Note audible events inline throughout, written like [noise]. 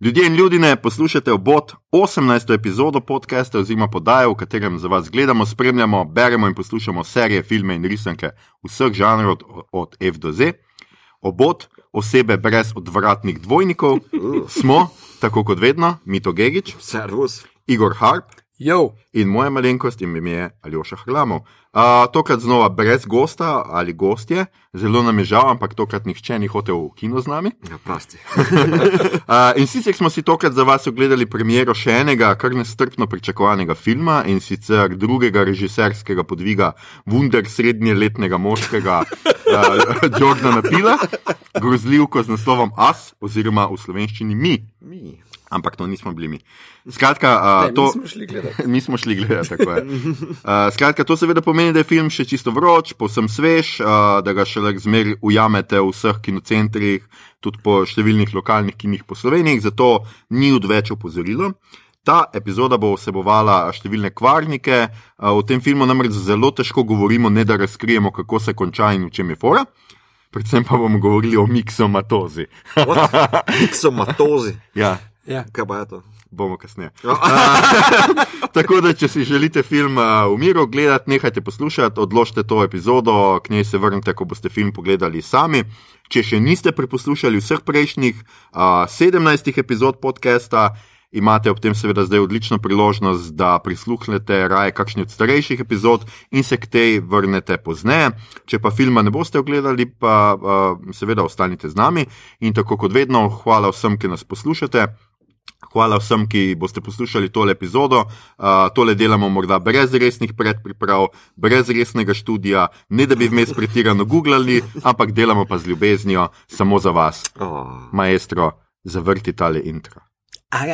Ljudje in ljudje, poslušate obot 18. epizodo podcasta oziroma podaje, v katerem za vas gledamo, spremljamo, beremo in poslušamo serije, filme in risanke vseh žanrov od, od F do Z. Obot osebe brez odvratnih dvojnikov smo, tako kot vedno, Mito Gigič, Servus. Igor Harp Jo, in moja malenkost ime je Aljoša Hlamov. Uh, tokrat znova brez gosta ali gostje, zelo nam je žal, ampak tokrat nihče ni hotel v kino z nami. Ja, prosti. [laughs] Uh, in sicer smo si tokrat za vas ogledali premiero še enega, kar nestrpno pričakovanega filma in sicer drugega režiserskega podviga Wunder srednjeletnega moškega uh, [laughs] Jordana Pila, grozljivko z naslovom As oziroma v slovenščini Mi. Mi. Ampak to nismo bili mi. Skratka, uh, ne, to. mi smo šli gledati. [laughs] Mi smo šli gledati, tako je. Uh, skratka, to seveda pomeni, da je film še čisto vroč, povsem svež, uh, da ga še zmeraj ujamete v vseh kinocentrih, tudi po številnih lokalnih kinih po Sloveniji, zato ni odveč opozorilo. Ta epizoda bo vsebovala številne kvarnike, uh, o tem filmu namreč zelo težko govorimo, ne da razkrijemo, kako se konča in v čem je fora. Predvsem pa bomo govorili o miksomatozi. [laughs] Miksomatozi. ja, Ja. Kaj pa je to? bomo kasneje. [laughs] [laughs] Tako da, če si želite film uh, v miru gledati, nehajte poslušati, odložite to epizodo, k njej se vrnite, ko boste film pogledali sami. Če še niste preposlušali vseh prejšnjih uh, 17 epizod podcasta, imate ob tem seveda zdaj odlično priložnost, da prisluhnete raje kakšni od starejših epizod in se k tej vrnete pozneje. Če pa filma ne boste ogledali, pa uh, seveda ostanite z nami. In tako kot vedno, hvala vsem, ki nas poslušate. Hvala vsem, ki boste poslušali tole epizodo. Uh, tole delamo morda brez resnih predpriprav, brez resnega študija, ne da bi vmes pretirano googlali, ampak delamo pa z ljubeznijo samo za vas. Oh. Maestro, zavrti tale intro. A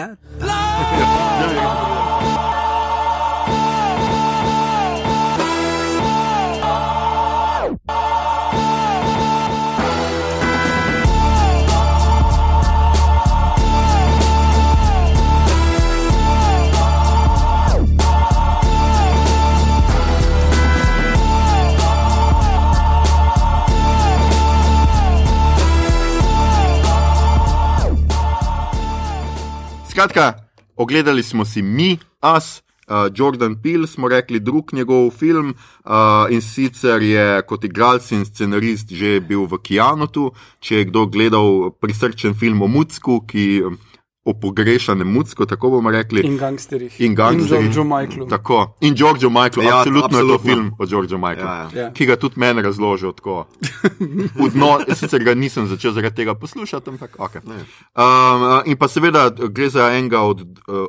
Skratka, ogledali smo si mi, us. Uh, Jordan Peele smo rekli, drug njegov film uh, in sicer je kot igralec in scenarist že bil v Kianotu. Če je kdo gledal prisrčen film o Mucku, ki o pogrešanem Mucku, tako bomo rekli. In gangsterjih. In gangsterjih. In Georgeu Michaelu. Tako. In George Michael, ja, Ja, absolutno, absolutno je to film o Georgeu Michaelu, Ja, ja, ja. Ja. ki ga tudi meni razložil tako. [laughs] Udno, sicer ga nisem začel zaradi tega poslušati, ampak ok. Ne. Um, in pa seveda gre za enega od uh,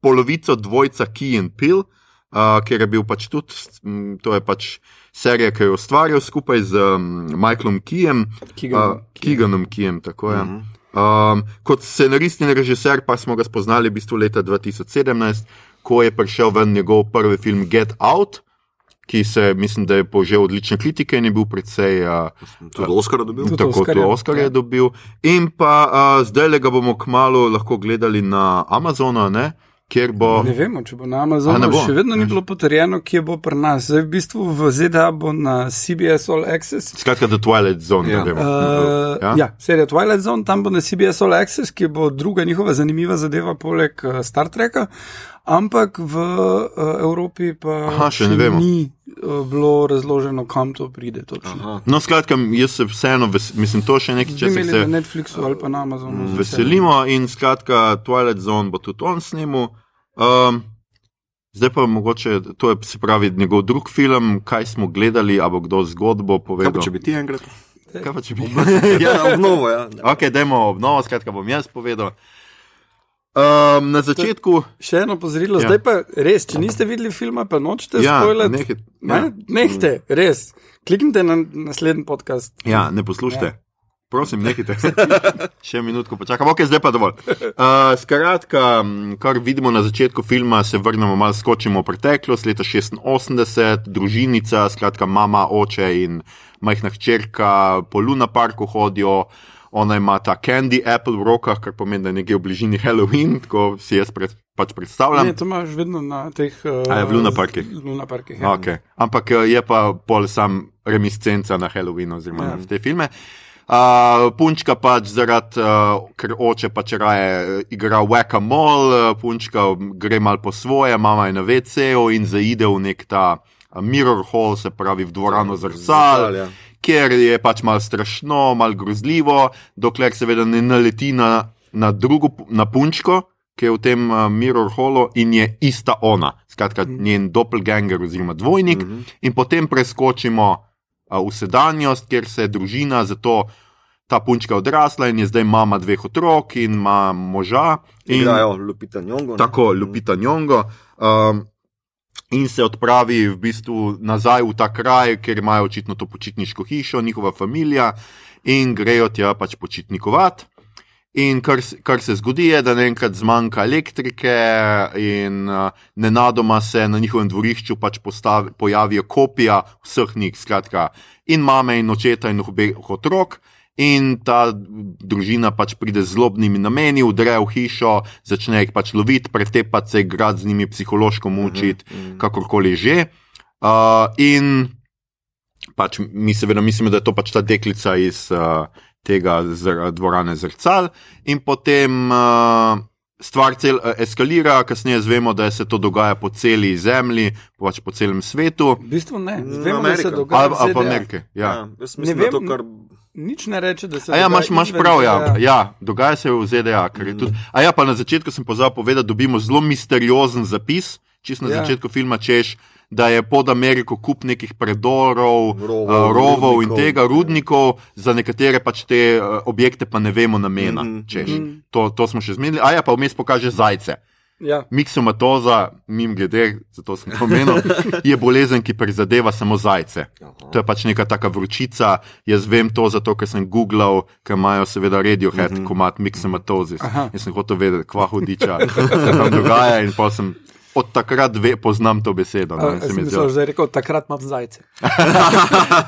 polovico dvojca Key and Pill, uh, ker je bil pač tudi, m, to je pač serija, ki jo je ustvarjal skupaj z um, Michaelom Kejem, Keeganom. uh, Keeganom Kejem, tako je. Mhm. Um, kot scenarist in režiser pa smo ga spoznali v bistvu leta 2017, ko je prišel ven njegov prvi film Get Out, ki se, mislim, da je požel odlične kritike in je bil predvsej. Uh, Tudi Oskar dobil? Tudi Tako kot Oscar je Ja. dobil. In pa uh, zdaj le ga bomo kmalo lahko gledali na Amazonu, ne? Kjer bo. Ne vemo, če bo na Amazonu. bo? Še vedno ni bilo potrjeno, kje bo pri nas. Zdaj, v bistvu v ZDA bo na CBS All Access. Skratka, The Twilight Zone. Ja. da gremo. Uh, Ja? ja? ja, serija Twilight Zone, tam bo na CBS All Access, ki bo druga njihova zanimiva zadeva, poleg uh, Star Treka, ampak v uh, Evropi pa Aha, še ne vemo. ni uh, bilo razloženo, kam to pride. No, skratka, jaz se vseeno, ves, mislim, to še nekaj časa se na Netflixu ali pa na Amazonu. veselimo in skratka, Twilight Zone bo tudi on snimal. Um, zdaj pa mogoče, to je se pravi njegov drug film, kaj smo gledali, a bo kdo zgodbo Kaj povedal. pa če bi ti enkrat? Kaj pa če bi? [laughs] ja, obnovo, ja. ok, dajmo obnovo, skratka bom jaz povedal. Um, na začetku. Še eno pozorilo, Ja. zdaj pa res, če niste videli filma, pa nočete Ja, spoilati. nekaj- Ne, ja. nehte, res. Kliknite na naslednji podcast. Ja, ne poslušajte. Ja. Prosim, nehajte. [laughs] Še minutko počakam, ok, zdaj pa dovolj. Uh, skratka, kar vidimo na začetku filma, se vrnemo malo, skočimo v preteklost, leta 86, družinica, skratka, mama, oče in majhna hčerka po Luna Parku hodijo. Ona ima ta candy apple v rokah, kar pomeni, da je nekje v bližini Halloween, tako si jaz pred, pač predstavljam. Ne, to imaš vedno na teh. Uh, A je v Luna parkih? Luna parkih. Ja. Okay. Ampak eh, je pa pol sam reminiscenca na Halloween oziroma ja. Na te filme. Uh, punčka pač zaradi, uh, ker oče pač raje uh, igra whack-a-mole, uh, punčka gre mal po svoje, mama je na VC-ju in zaide v nek ta mirror hall, se pravi v dvorano zrcal, Zrcal, ja. Kjer je pač mal strašno, mal grozljivo, dokler seveda ne naleti na, na drugo, na punčko, ki je v tem uh, mirror hallu in je ista ona, skratka njen doppelganger oziroma dvojnik, mm -hmm. in potem preskočimo uh, v sedanjost, kjer se je družina, zato ta punčka je odrasla in je zdaj mama dveh otrok in ima moža. In, Igrajo Lupita Nyong'o. ne? Tako, Lupita Njongo. Um, in se odpravi v bistvu nazaj v ta kraj, ker imajo očitno to počitniško hišo, njihova družina, in grejo tja pač počitnikovati. In kar, kar se zgodi, je, da naenkrat zmanjka elektrike, in uh, nenadoma se na njihovem dvorišču pač postavi, pojavijo kopija vseh njih, skratka, in mame, in očeta, in obeh otrok. In ta družina pač pride z zlobnimi nameni, vdre v hišo, začne jih pač loviti, pretepati se, igrati z njimi, psihološko mučiti, uh -huh. kakorkoli že. Uh, in pač mi seveda mislimo, da je to pač ta deklica iz uh, tega zr dvorane zrcal, in potem uh, stvar cel uh, eskalira, kasneje zvemo, da se to dogaja po celi zemlji, pač po celem svetu. V bistvu ne. Mm, Vemo, da se dogaja. ZDA. Amerike. Ja. Ja, jaz mislim, da vem, je to kar. Nič ne reče, da se A ja, imaš, imaš prav, ja. Ja, dogaja se v ZDA. ker je Tudi, a ja, pa na začetku sem pozabil povedati, dobimo zelo misteriozen zapis, čist na Ja. začetku filma češ, da je pod Ameriko kup nekih predorov, Rovov, rovov, uh, rovov in rudnikov. tega, rudnikov, za nekatere pač te uh, objekte pa ne vemo namena. Mm -hmm. češ, mhm. to, to smo še zmenili. A ja, pa vmes pokaže zajce. Ja. Miksomatoza, mim glede, zato sem to omenil, [laughs] je bolezen, ki prizadeva samo zajce. To je pač neka taka vročica. Jaz vem to zato, ker sem googlal, ker imajo seveda Radiohead, mm -hmm. komat Mixomatosis. Aha. In sem hotel vedeti, kva hudiča [laughs] se tam dogaja. In pa sem od takrat ve, poznam to besedo. No, in se sem mi je mislil, zdelo- že rekel, takrat imam zajce. [laughs]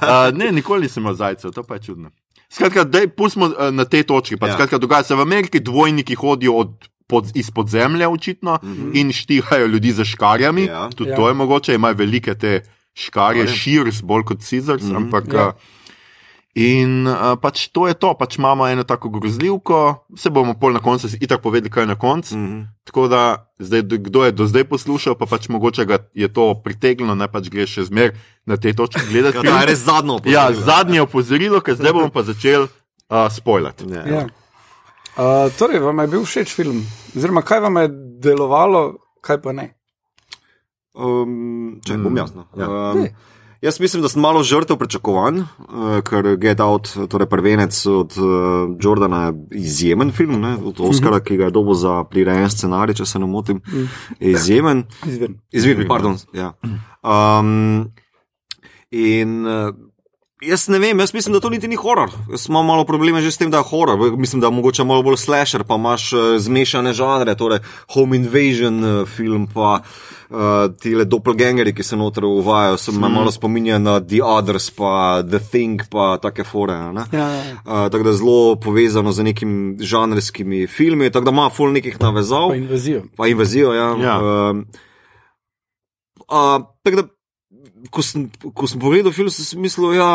Uh, ne, nikoli nisem imel zajcev, to pa je čudno. Skratka, daj pustimo uh, na tej točki. Ja. Ja. Skratka, dogaja se v Ameriki, dvojniki hodijo od, pod, izpod zemlje, očitno, mm -hmm. in štihajo ljudi za škarjami. Ja. Tudi Ja. ja. to je mogoče, imajo velike te škarje, shears, bolj kot scissors. Mm -hmm. ampak, Ja. ja. In uh, pač to je to, pač imamo eno tako grozljivko, se bomo pol na koncu itak povedali, kaj je na koncu. Mm. Mhm. Tako da, zdaj, do- kdo je do zdaj poslušal, pa pač mogoče ga je to pritegnilo, ne pač greš še zmer na te točke gledati. Ja, to je res zadnjo. Ja, opozorilo. zadnje opozorilo, ker zdaj bomo pa začeli uh, spoilati. Ja. Ja. Uh, torej, vam je bil všeč film? Oziroma, kaj vam je delovalo, kaj pa ne? Um, če bom Mm, jasno. ja. Um, Daj. jaz mislim, da sem malo žrtev pričakovanj, uh, ker Get Out, torej prvenec od uh, Jordana, je izjemen film, ne, od Oscara, ki ga je dobil za prirejen scenarij, če se ne motim. Je izjemen. Izvir. Izvirni, pardon. Ja. Um, in uh, jaz ne vem, jaz mislim, da to niti ni horor. Jaz imam malo probleme že s tem, da je horor. Mislim, da je mogoče malo bolj slasher, pa imaš uh, zmešane žanre, torej home invasion uh, film, pa uh, ti le doppelgangeri, ki se noter uvajajo, se me malo spominja na The Others, pa The Thing, pa take fore. Ja, ja, ja. Uh, tako da je zelo povezano z nekimi žanrskimi filmi, tako da ima full nekih navezav. Pa invazijo. Pa invazijo, ja. Ja. Um, a, tako da, ko sem, ko sem pogledal film, sem mislil, da ja,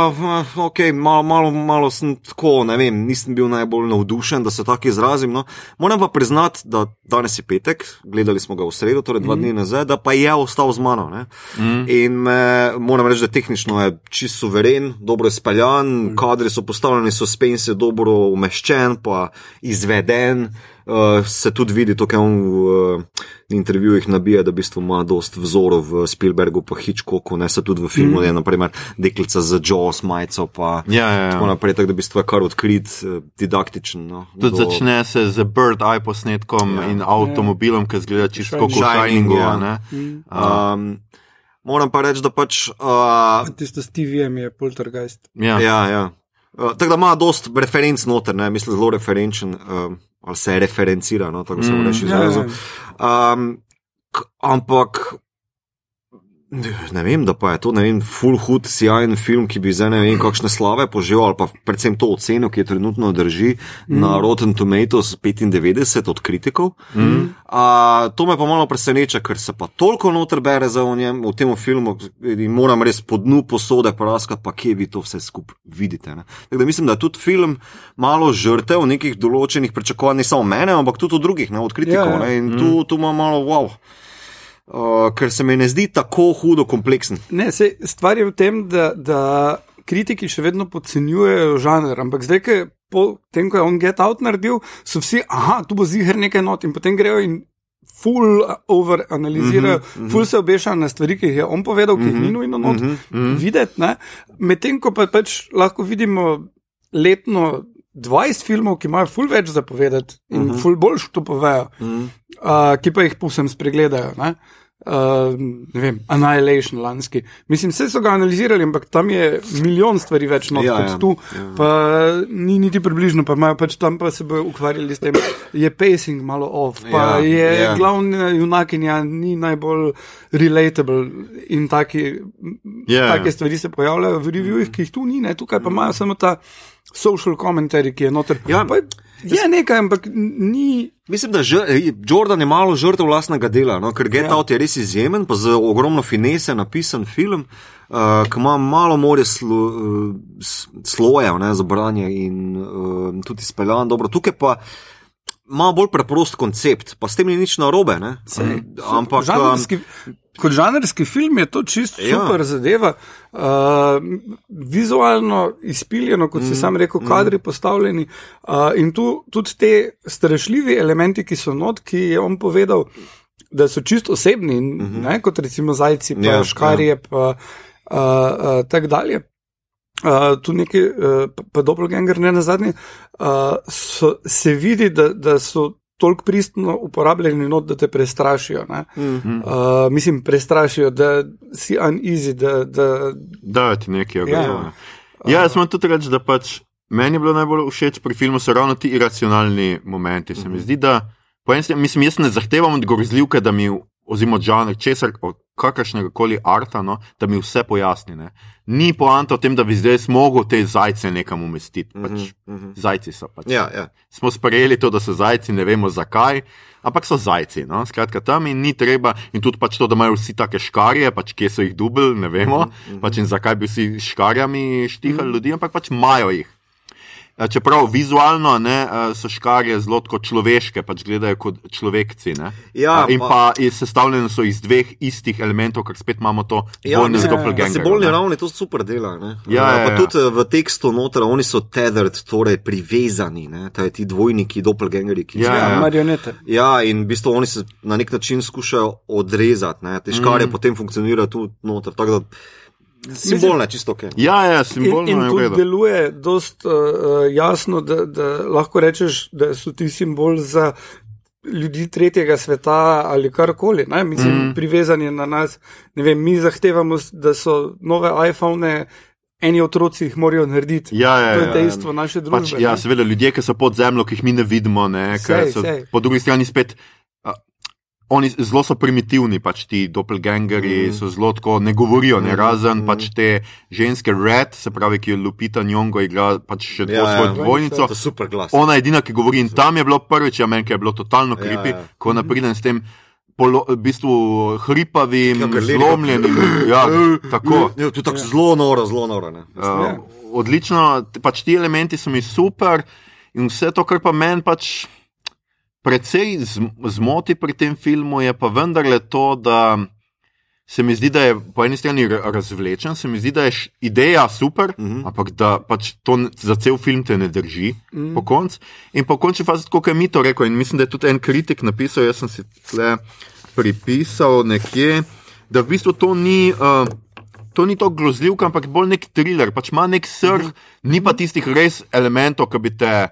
okay, malo, malo, malo sem tako, ne vem, nisem bil najbolj navdušen, da se tako izrazim. No. Moram pa priznati, da danes je petek, gledali smo ga v sredo, torej dva mm. dni nazaj, da pa je ostal z mano. Mm. In me, moram reči, da tehnično je čist suveren, dobro je speljan, mm. kadri so postavljeni, suspense je dobro umeščen, pa izveden. Uh, se tudi vidi, to, kar on v uh, intervjujih nabija, da v bistvu ima dost vzorov v Spielbergu, pa Hitchcocku, ne se tudi v filmu, mm. je naprimer deklica za Jaws, majico, pa Ja, ja, tako ja. naprej, tako da v bistvu je kar odkrit, eh, didaktičen. No, Tudi začne se z bird eye posnetkom Ja. ja. in avtomobilom, ki zgleda čisto kot v Shining, Shiningu. ja. Ja. Mm. Um, moram pa reči, da pač. Uh, Tisto s TV-jem je poltergeist. Ja. Ja, ja. Uh, tako da ima dost referenc noter, ne? mislim, zelo referenčen, um, ali se referencira, no? tako se Mm, mm, reče ja, ja. izrazu. Um, k- ampak Ne vem, da pa je to ne vem, full hood, sjajen film, ki bi zdaj ne vem, kakšne slave poživel, ali pa predvsem to oceno, ki je trenutno drži mm. na Rotten Tomatoes 95 od kritikov. Mm. A, to me pa malo preseneča, ker se pa toliko noter bere za njem, v tem filmu, in moram res po dnu posode praskati, pa kje vi to vse skupaj vidite. Da mislim, da je tudi film malo žrtev nekih določenih pričakovanj, ne samo mene, ampak tudi od drugih, ne, od kritikov. Ja, ja. In mm. tu, tu ima malo wow. Uh, ker se mi ne zdi tako hudo kompleksen. Ne, se, stvar je v tem, da, da kritiki še vedno podcenjujejo žanr, ampak zdaj, je po tem, ko je on Get Out naredil, so vsi, aha, tu bo zihar nekaj not in potem grejo in. Full over analizirajo, mm -hmm, full se obešajo na stvari, ki jih je on povedal, ki jih mm -hmm, ni nujno not mm -hmm. videti. Medtem ko pa pač lahko vidimo letno 20 filmov, ki imajo full več zapovedati in mm -hmm. full boljš to povejo, mm -hmm. uh, ki pa jih povsem spregledajo. Ne? Uh, ne vem, Annihilation lanski. Mislim, vse so ga analizirali, ampak tam je milijon stvari več not ja, kot ja. tu, ja. pa ni niti približno, pa imajo pač tam pa se bojo ukvarjali s tem, je pacing malo off, pa ja, je ja. glavna junakinja ni najbolj relatable in taki, ja. take stvari se pojavljajo v reviewih, ki jih tu ni, ne, tukaj pa imajo samo ta social commentary, ki je noter. Ja, pa, je nekaj, ampak ni. Mislim, da je Jordan je malo žrtev vlastnega dela, no? ker Get ja. Out je res izjemen, pa z ogromno finese napisan film, uh, ki ima malo more slo, uh, slojev ne, za branje in uh, tudi speljan dobro. Tukaj pa ima bolj preprost koncept, pa s tem ni nič narobe. Ampak. Žanrski, kot žanrski film je to čisto ja. super zadeva. Uh, vizualno izpiljeno, kot si mm, sam rekel, kadri mm. postavljeni. Uh, in tu tudi te strašljivi elementi, ki so not, ki je on povedal, da so čisto osebni, mm -hmm. ne, kot recimo zajci, pa ja, škarje, ja. pa uh, uh, tako dalje. Uh, tu neki, uh, pa, pa doppelganger, ne na zadnji, uh, so, se vidi, da, da so toliko pristno uporabljeni, not, da te prestrašijo. Mm -hmm. uh, mislim, prestrašijo, da si uneasy. Da, da... da ti nekaj ogreje. Ja, ja, jaz sem tudi reči, da pač meni je bilo najbolj všeč pri filmu, so ravno ti iracionalni momenti. Se mm -hmm. mi zdi, da. Enem, mislim, jaz ne zahtevam od grozljivke, da mi oziroma žanr, česar, kakršnega koli arta, no, da mi vse pojasni. Ne. Ni poanta v tem, da bi zdaj mogel te zajce nekam umestiti. Pač, mm -hmm. Zajci so pač. Ja, ja. Smo sprejeli to, da so zajci, ne vemo zakaj, ampak so zajci. No. Skratka, tam in ni treba, in tudi pač to, da imajo vsi take škarje, pač kje so jih dubl, ne vemo, mm -hmm. pač in zakaj bi vsi škarjami štihali mm -hmm. ljudi, ampak pač imajo jih. Eh, čeprav vizualno ne, so škarje zelo človeške, pač gledajo kot človekci. Ja, in pa je sestavljeno so iz dveh istih elementov, ker spet imamo to bolj nezgopljen. Se bolj ravni, to super dela. Ja, ja, pa ja. tudi eh, v tekstu noter, oni so tethered, torej privezani, taj ti dvojniki, doppelgangeri, ki so ja, ja. marionete. Ja, in v bistvu oni se na nek način skušajo odrezati, ne. te škarje mm. potem funkcionirajo tudi noter. Simbolno, čisto ok. Ja, ja simbolno in, in je. To deluje dost uh, jasno, da, da lahko rečeš, da so ti simbol za ljudi tretjega sveta ali karkoli. Mislim, mm. privezanje na nas. Vem, mi zahtevamo, da so nove iPhone. Eni otroci jih morajo narediti. Ja, ja, to je ja. dejstvo ja. naše družbe. Pač, ja, seveda, ljudje, ki so pod zemljo, ki jih mi ne vidimo, ne, sej, so, sej. po drugi strani spet oni zelo so primitivni, pač ti doppelgangeri mm. so zelo tako, ne govorijo, ne mm. razen mm. pač te ženske Red, se pravi, ki jo Lupita Njongo igra pač še ja, svojo ja, dvojnico. To je super glas. Ona je edina, ki govori in tam je bilo prvič, ja, meni je bilo totalno kripi, ja, ja. ko napridem s tem. Polo, v bistvu hripavim, zlomljenim. Ja, [clears throat] tako. Je, je tako zelo noro, zelo noro. Uh, odlično, pač ti elementi so mi super in vse to, kar pa meni pač precej zmoti pri tem filmu je pa vendarle to, da se mi zdi, da je po eni strani razvlečen, se mi zdi, da je ideja super, mhm. -huh. ampak da pač to za cel film te ne drži uh -huh. po koncu. In po koncu fazi, kot je mi to rekel, in mislim, da je tudi en kritik napisal, jaz sem si tle pripisal nekje, da v bistvu to ni. Uh, To ni to grozljivka, ampak bolj nek thriller, pač ima nek srh, mm -hmm. ni pa tistih res elementov, ki bi te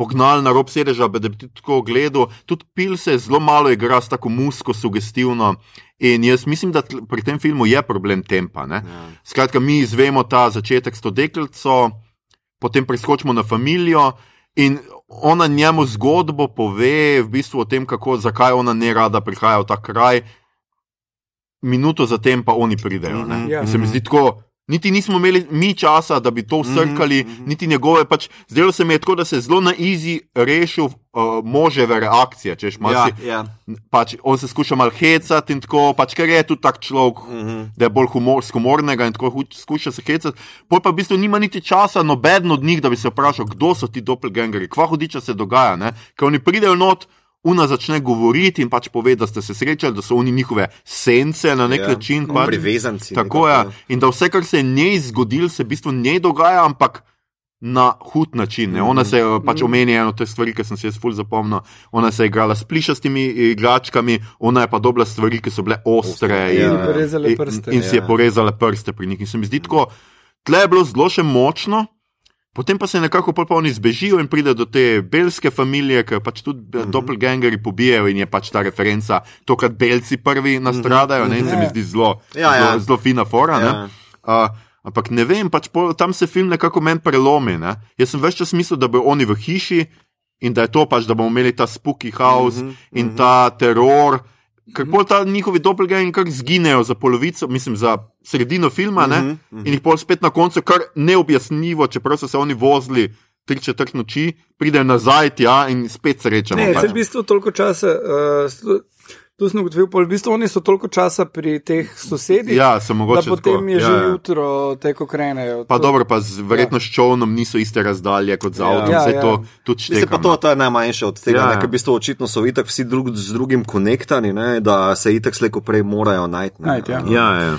pognali na rob sedeža, da bi tako gledal. Tudi pil se zelo malo igra s tako musko, sugestivno. In jaz mislim, da pri tem filmu je problem tempa. Ja. Skratka, mi izvemo ta začetek s to deklico, potem preskočimo na familijo. In ona njemu zgodbo pove, v bistvu o tem, kako, zakaj ona ne rada prihaja v ta kraj. minuto zatem pa oni pridejo. ne. Ja. In Se mi zdi tako. Niti nismo imeli mi časa, da bi to usrkali, mm -hmm. niti njegove. Pač, zdelo se mi je tako, da se je zelo na izi rešil uh, moževe reakcije. Češ, Ja, si- ja. pač, on se skuša malo hecati in tako, pač, ker je tudi tak človek, mm -hmm. da je bolj humor, humornega in tako skuša se hecati. Pol pa v bistvu nima niti časa, noben od njih, da bi se vprašal, kdo so ti doppelgangeri, kva hudiča se dogaja. Ne? Ker oni pridejo not. Una začne govoriti in pač pove, da ste se srečali, da so oni njihove sence na nek Ja, način. Pač, privezanci, Tako je. In da vse, kar se je njej zgodilo, se v bistvu njej dogaja, ampak na hud način. Ne. Ona se je pač omenila eno te stvari, ki sem si jaz ful zapomnil. Ona se je igrala s plišastimi igračkami, ona je pa dobila stvari, ki so bile ostre. Ostre, in, ja. In porezale in- prste. In si je Ja. porezala prste pri njih. In se mi zdi tako, tle je bilo zelo še močno. Potem pa se nekako pol pa oni zbežijo in pride do te belske familije, ki pač tudi uh -huh. doppelgangeri pobijajo in je pač ta referenca, tokrat belci prvi nastradajo, ne, in se mi zdi zelo, Ja, ja. zelo, zelo fina fora. Ja. Ja. Uh, ampak ne vem, pač pol, tam se film nekako meni prelomi. Ne. Jaz sem več čas mislil, da bodo oni v hiši in da je to pač, da bomo imeli ta spooky house mm -hmm, in ta teror. Pol ta njihovi doppelgangeri kar zginejo za polovico, mislim, za sredino filma, mm -hmm, in jih pol spet na koncu, kar neobjasnljivo, čeprav so se oni vozili tri četrt noči, pridejo nazaj tja in spet srečamo. Ne, pač. se v bistvu toliko časa. Uh, Tu sem ugotovil, pol, v bistvu oni so toliko časa pri teh sosedih, Ja, da potem tako, je že ja, ja. jutro teko krenejo. Pa To- dobro, pa z, verjetno s čovnom niso iste razdalje kot z avtom, Ja, ja. to tudi Mislim šteka. pa to, to je najmanjše od tega, Ja, ja, ja. ker v bistvu očitno so itak vsi drug, z drugim konektani, ne, da se itak slejko prej morajo najti. ne. Najti, ja. Ja, ja.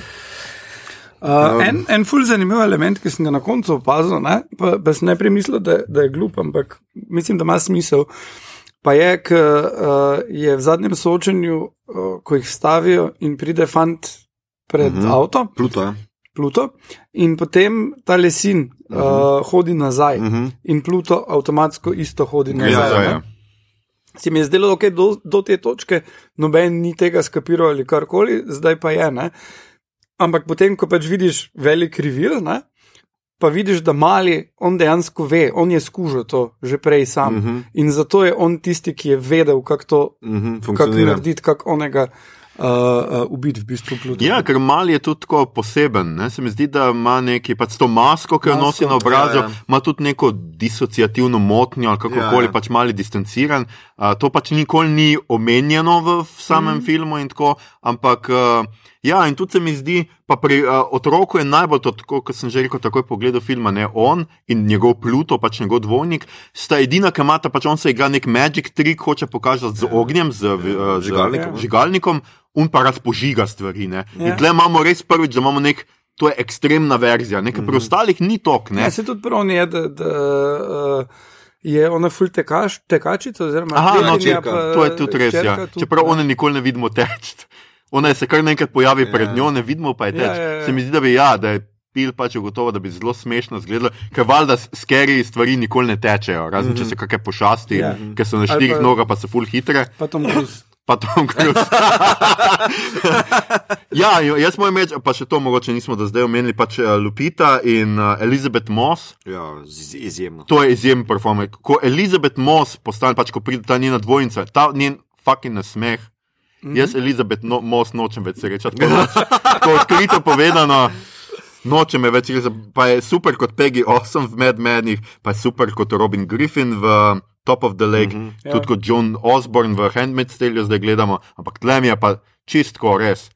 Uh, en, en ful zanimiv element, ki sem ga na koncu opazil, ne, pa, pa sem najprej mislil, da, da je glup, ampak mislim, da ima smisel. Pa je, ker uh, je v zadnjem soočenju, uh, ko jih stavijo in pride fant pred uh Mhm. -huh. avto, Pluto, ja. Pluto, in potem ta lesin uh -huh. uh, hodi nazaj, uh Mhm. -huh. in Pluto avtomatsko isto hodi nazaj. Ja, ne. ja. Se mi je zdelo, da okay, do, do te točke noben ni tega skapiral ali karkoli, zdaj pa je. Ne? Ampak potem, ko pač vidiš velik rivil, ne? Pa vidiš, da mali on dejansko ve, on je skužil to že prej sam. Uh Mhm. -huh. In zato je on tisti, ki je vedel, kako to Mhm, kako funkcionira. narediti, kako onega uh, uh, ubiti v bistvu Pluto. Ja, ker mal je tudi tako poseben. Ne? Se mi zdi, da ima neki, pač to masko, ki jo Masko, nosi na obrazu, ja, ja, ima tudi neko disociativno motnjo ali kako koli, ja. ja. pač mali distanciran. Uh, to pač nikoli ni omenjeno v, v samem mm. filmu in tako, ampak. Uh, Ja, in tudi se mi zdi, pa pri uh, otroku je najbolj to, tako, kot sem že rekel, takoj pogledal filma, ne on in njegov Pluto, pač njegov dvojnik, sta edina, ki imata, pač on se igra nek magic trik, hoče pokazati z ognjem, z, uh, z Žigalnikom, z ja. žigalnikom, un pa razpožiga stvari. Ne. Ja. In tle imamo res prvič, da imamo nek, to je ekstremna verzija, nekaj pri ostalih ni tok. Ne. Ja, se tudi prav je, da, da uh, je ona ful tekač, tekačica. Oziroma, Aha, no, čirka. pa To je tudi res. Ja. hčerka tudi, Čeprav ne. one nikoli ne vidimo teč. Ona se kar nekaj pojavi Ja. pred njo, ne vidimo pa je teč. Ja, ja, ja. Se mi zdi, da bi, ja, da je pil pač gotovo, da bi zelo smešno izgledalo, ker valjda skeri stvari nikoli ne tečejo, razen če se kakšne pošasti, Ja. ja. ker so na štirih pa- nogah, pa so full hitre. Pa Tom Cruise. [laughs] Pa Tom Cruise. [laughs] ja, jo- jaz moram reči, pa še to mogoče nismo do zdaj omenili, pač eh, Lupita in uh, Elizabeth Moss. Ja, izjemno. To je izjemen performer. Ko Elizabeth Moss postane, pač ko pride ta njena dvojnica, ta njen fucking nasmeh. Mm -hmm. Jaz Elizabeth no, Moss nočem več srečati. Tako noč- Tako odkrito povedano. Nočem je več res, pa je super kot Peggy Awesome v Mad Menih, pa je super kot Robin Griffin v Top of the Lake, mm -hmm. Ja. tudi kot John Osborne v Handmaid's Tale, zdaj gledamo, ampak tlem je pa čistko res.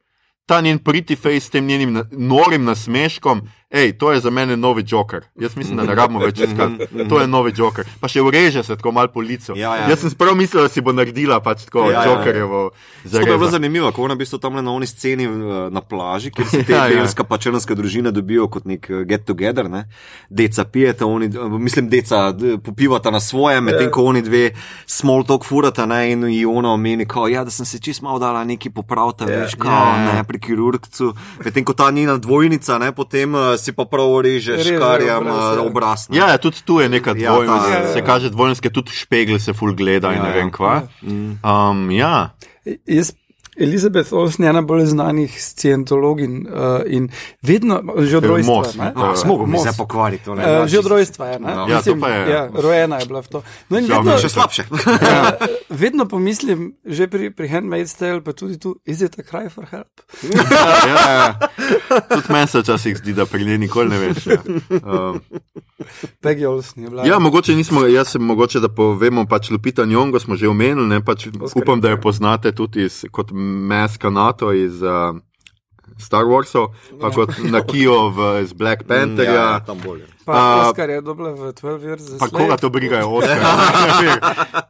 Ta njen pretty face s tem njenim norim nasmeškom, hej, to je za mene novi joker. Jaz mislim, da ne rabimo več iskati. To je novi joker. Pa še ureže se tako mal po licu. Ja, ja. Jaz sem sprav mislil, da si bo naredila pač tako Ja, ja, ja. jokerjevo. To je bilo zanimivo, ko ona v bistvu tam na oni sceni eh, na plaži, kjer se te [laughs] Ja, ja, ja. pa črnska družina dobijo kot nek eh, get together, ne? deca pijete, oni, eh, mislim, deca popivata na svoje, medtem ko oni dve small talk furata ne? in ona omeni, kao, ja, da sem se čist malo dala neki popravta, Ja. veš, kao, Ja, ja. ne, pri kirurgcu, medtem ko ta njena dvojnica, ne, potem uh, si pa prav reže Reže škarjam obraz, ja. obraz. ne. Ja, ja, tudi tu je neka dvojnost, ta- ja, ja, ja. se kaže dvojnost, ker tudi špegl se full gleda in Ja, ne vem ja. kva. Um, ja. Jaz, Elizabeth Olsen je ena bolj znanih scientologin uh, in vedno, že od Eh, rojstva. Moss, ne? ne? Ah, Smo pokvariti. to ne, Uh, ja, že od rojstva je. ne? Ja. Ja, Mislim, je, ja, ja. rojena je bila v to. No, in Ja, vedno, Še slabše. uh, [laughs] vedno pomislim, že pri, pri Handmaid's Tale, pa tudi tu, is it a cry for help? ja, ja. [laughs] Tudi meni se včasih zdi, da pri njej nikoli ne veš. Ja. Um, Peggy Olsen je bila. ja, mogoče nismo, jaz sem mogoče, da povemo, pač Lupita Njongo smo že omenili, ne, pač Oscar. upam, da jo poznate tudi iz, kot Meska NATO iz uh, Star Warsov, pa kot Nakijo v, iz Black Ja, Pantherja. tam bolje. Pa A- Oscar je dobila v 12 Years za Pa koga to brigajo [laughs] od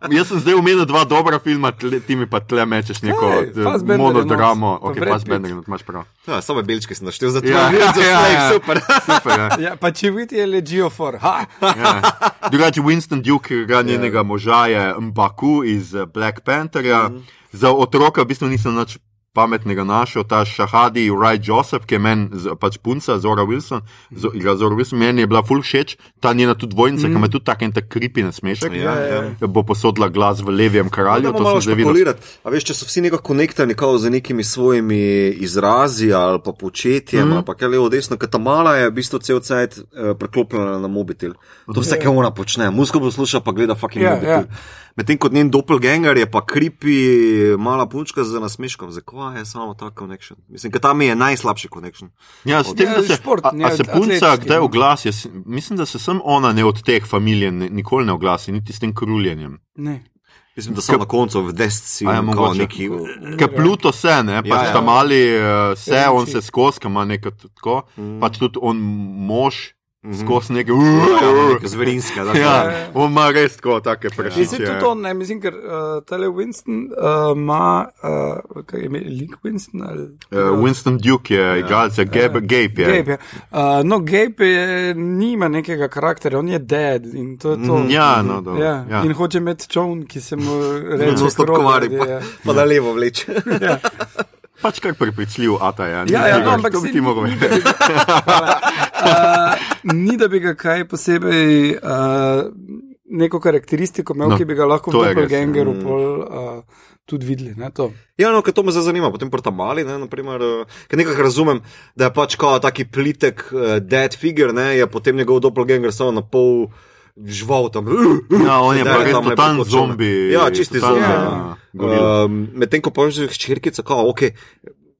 Jaz sem zdaj omenil dva dobra filma, tle, ti mi pa tle mečeš neko Ej, eh, je monodramo. pa Ok, Fassbender, je not, imaš prav. Ja, samo belčke sem naštel za to. Ja, Ja, ja, ja, ja. super. Super, ja. Ja, pa če vidite, je ležijo for. Ha! Ja. Drugače, Winston Duke, ki igra njenega moža, je Mbaku iz eh, Black Pantherja. Mhm. Za otroka v bistvu nisem nič pametnega našel, ta Shahadi Wright Joseph, ki je meni pač punca Zora Wilson, zo, igra Zora Wilson, meni je bila full všeč, ta njena tudi dvojnica, ki ima tudi tak en tak kripi nasmešek. Mhm. Ja, ja. Bo posodila glas v levem kralju, Moramo to sem zdaj špekulirati. A veš, če so vsi nekako konektirani kao z nekimi svojimi izrazi ali pa početjem, mm. ali pa kaj levo, desno, ker ta mala je v bistvu cel cajt uh, preklopljena na mobitel. To vse, kar ona počne, muziko posluša, pa gleda fucking Ja, mobitel. ja. Medtem ko njen doppelganger je pa kripi mala punčka z nasmeškom. Zakaj je samo ta connection? Mislim, ker tam je najslabši connection. Ja, s tem, Ja, da se, šport, a, ja, a se punca kdaj no. oglasi? Jaz Mislim, da se sem ona ne od teh familij nikoli ne oglasi, niti s tem kruljenjem. Ne. Mislim, da so na koncu v desci A je kao mogoče? neki. Ker Pluto se, ne, pač Ja, ja, ja. ta mali uh, se, Ja, on se skozi, ima nekaj tako, Mm. mm. pač tudi on mož skozi nekaj. Ja, Uh, neka zverinska. da. ja, on ima res tako, take Mislim, prešiče. tudi on, ne, mislim, ker uh, tale Winston uh, ima, uh, kaj je ime, Link Winston ali. Uh, Winston Duke je igralec, ja. Gabe, Gabe je. Gabe, ja. uh, no, Gabe je, nima nekega karakterja, on je dead in to je to. Mhm, ja, no, dobro, ja. ja. In hoče imeti čovn, ki se mu [laughs] reče: Zelo stopkovari, krogati, pa, ja. pa da levo vleče. Ja. Pač kar prepričljiv, ata je. Ja, ja, no, ampak to bi se ti ni- mogel [laughs] ni, vedeti. Uh, [laughs] ni da bi ga kaj posebej, uh, neko karakteristiko imel, No, no, ki bi ga lahko v res, ja. Doppelgangeru pol uh, tudi videli. Ne, to. Ja, no, ker to me zdaj zanima, potem pa ta mali, ne, naprimer, uh, ker nekako razumem, da je pač kao taki plitek uh, dead figure, ne, je potem njegov doppelganger samo na pol žval tam. Ja, on je pa res totalni zombi. Ja, čisti zombi. gorila. Um, Medtem ko pa že hčerkica, kao, ok.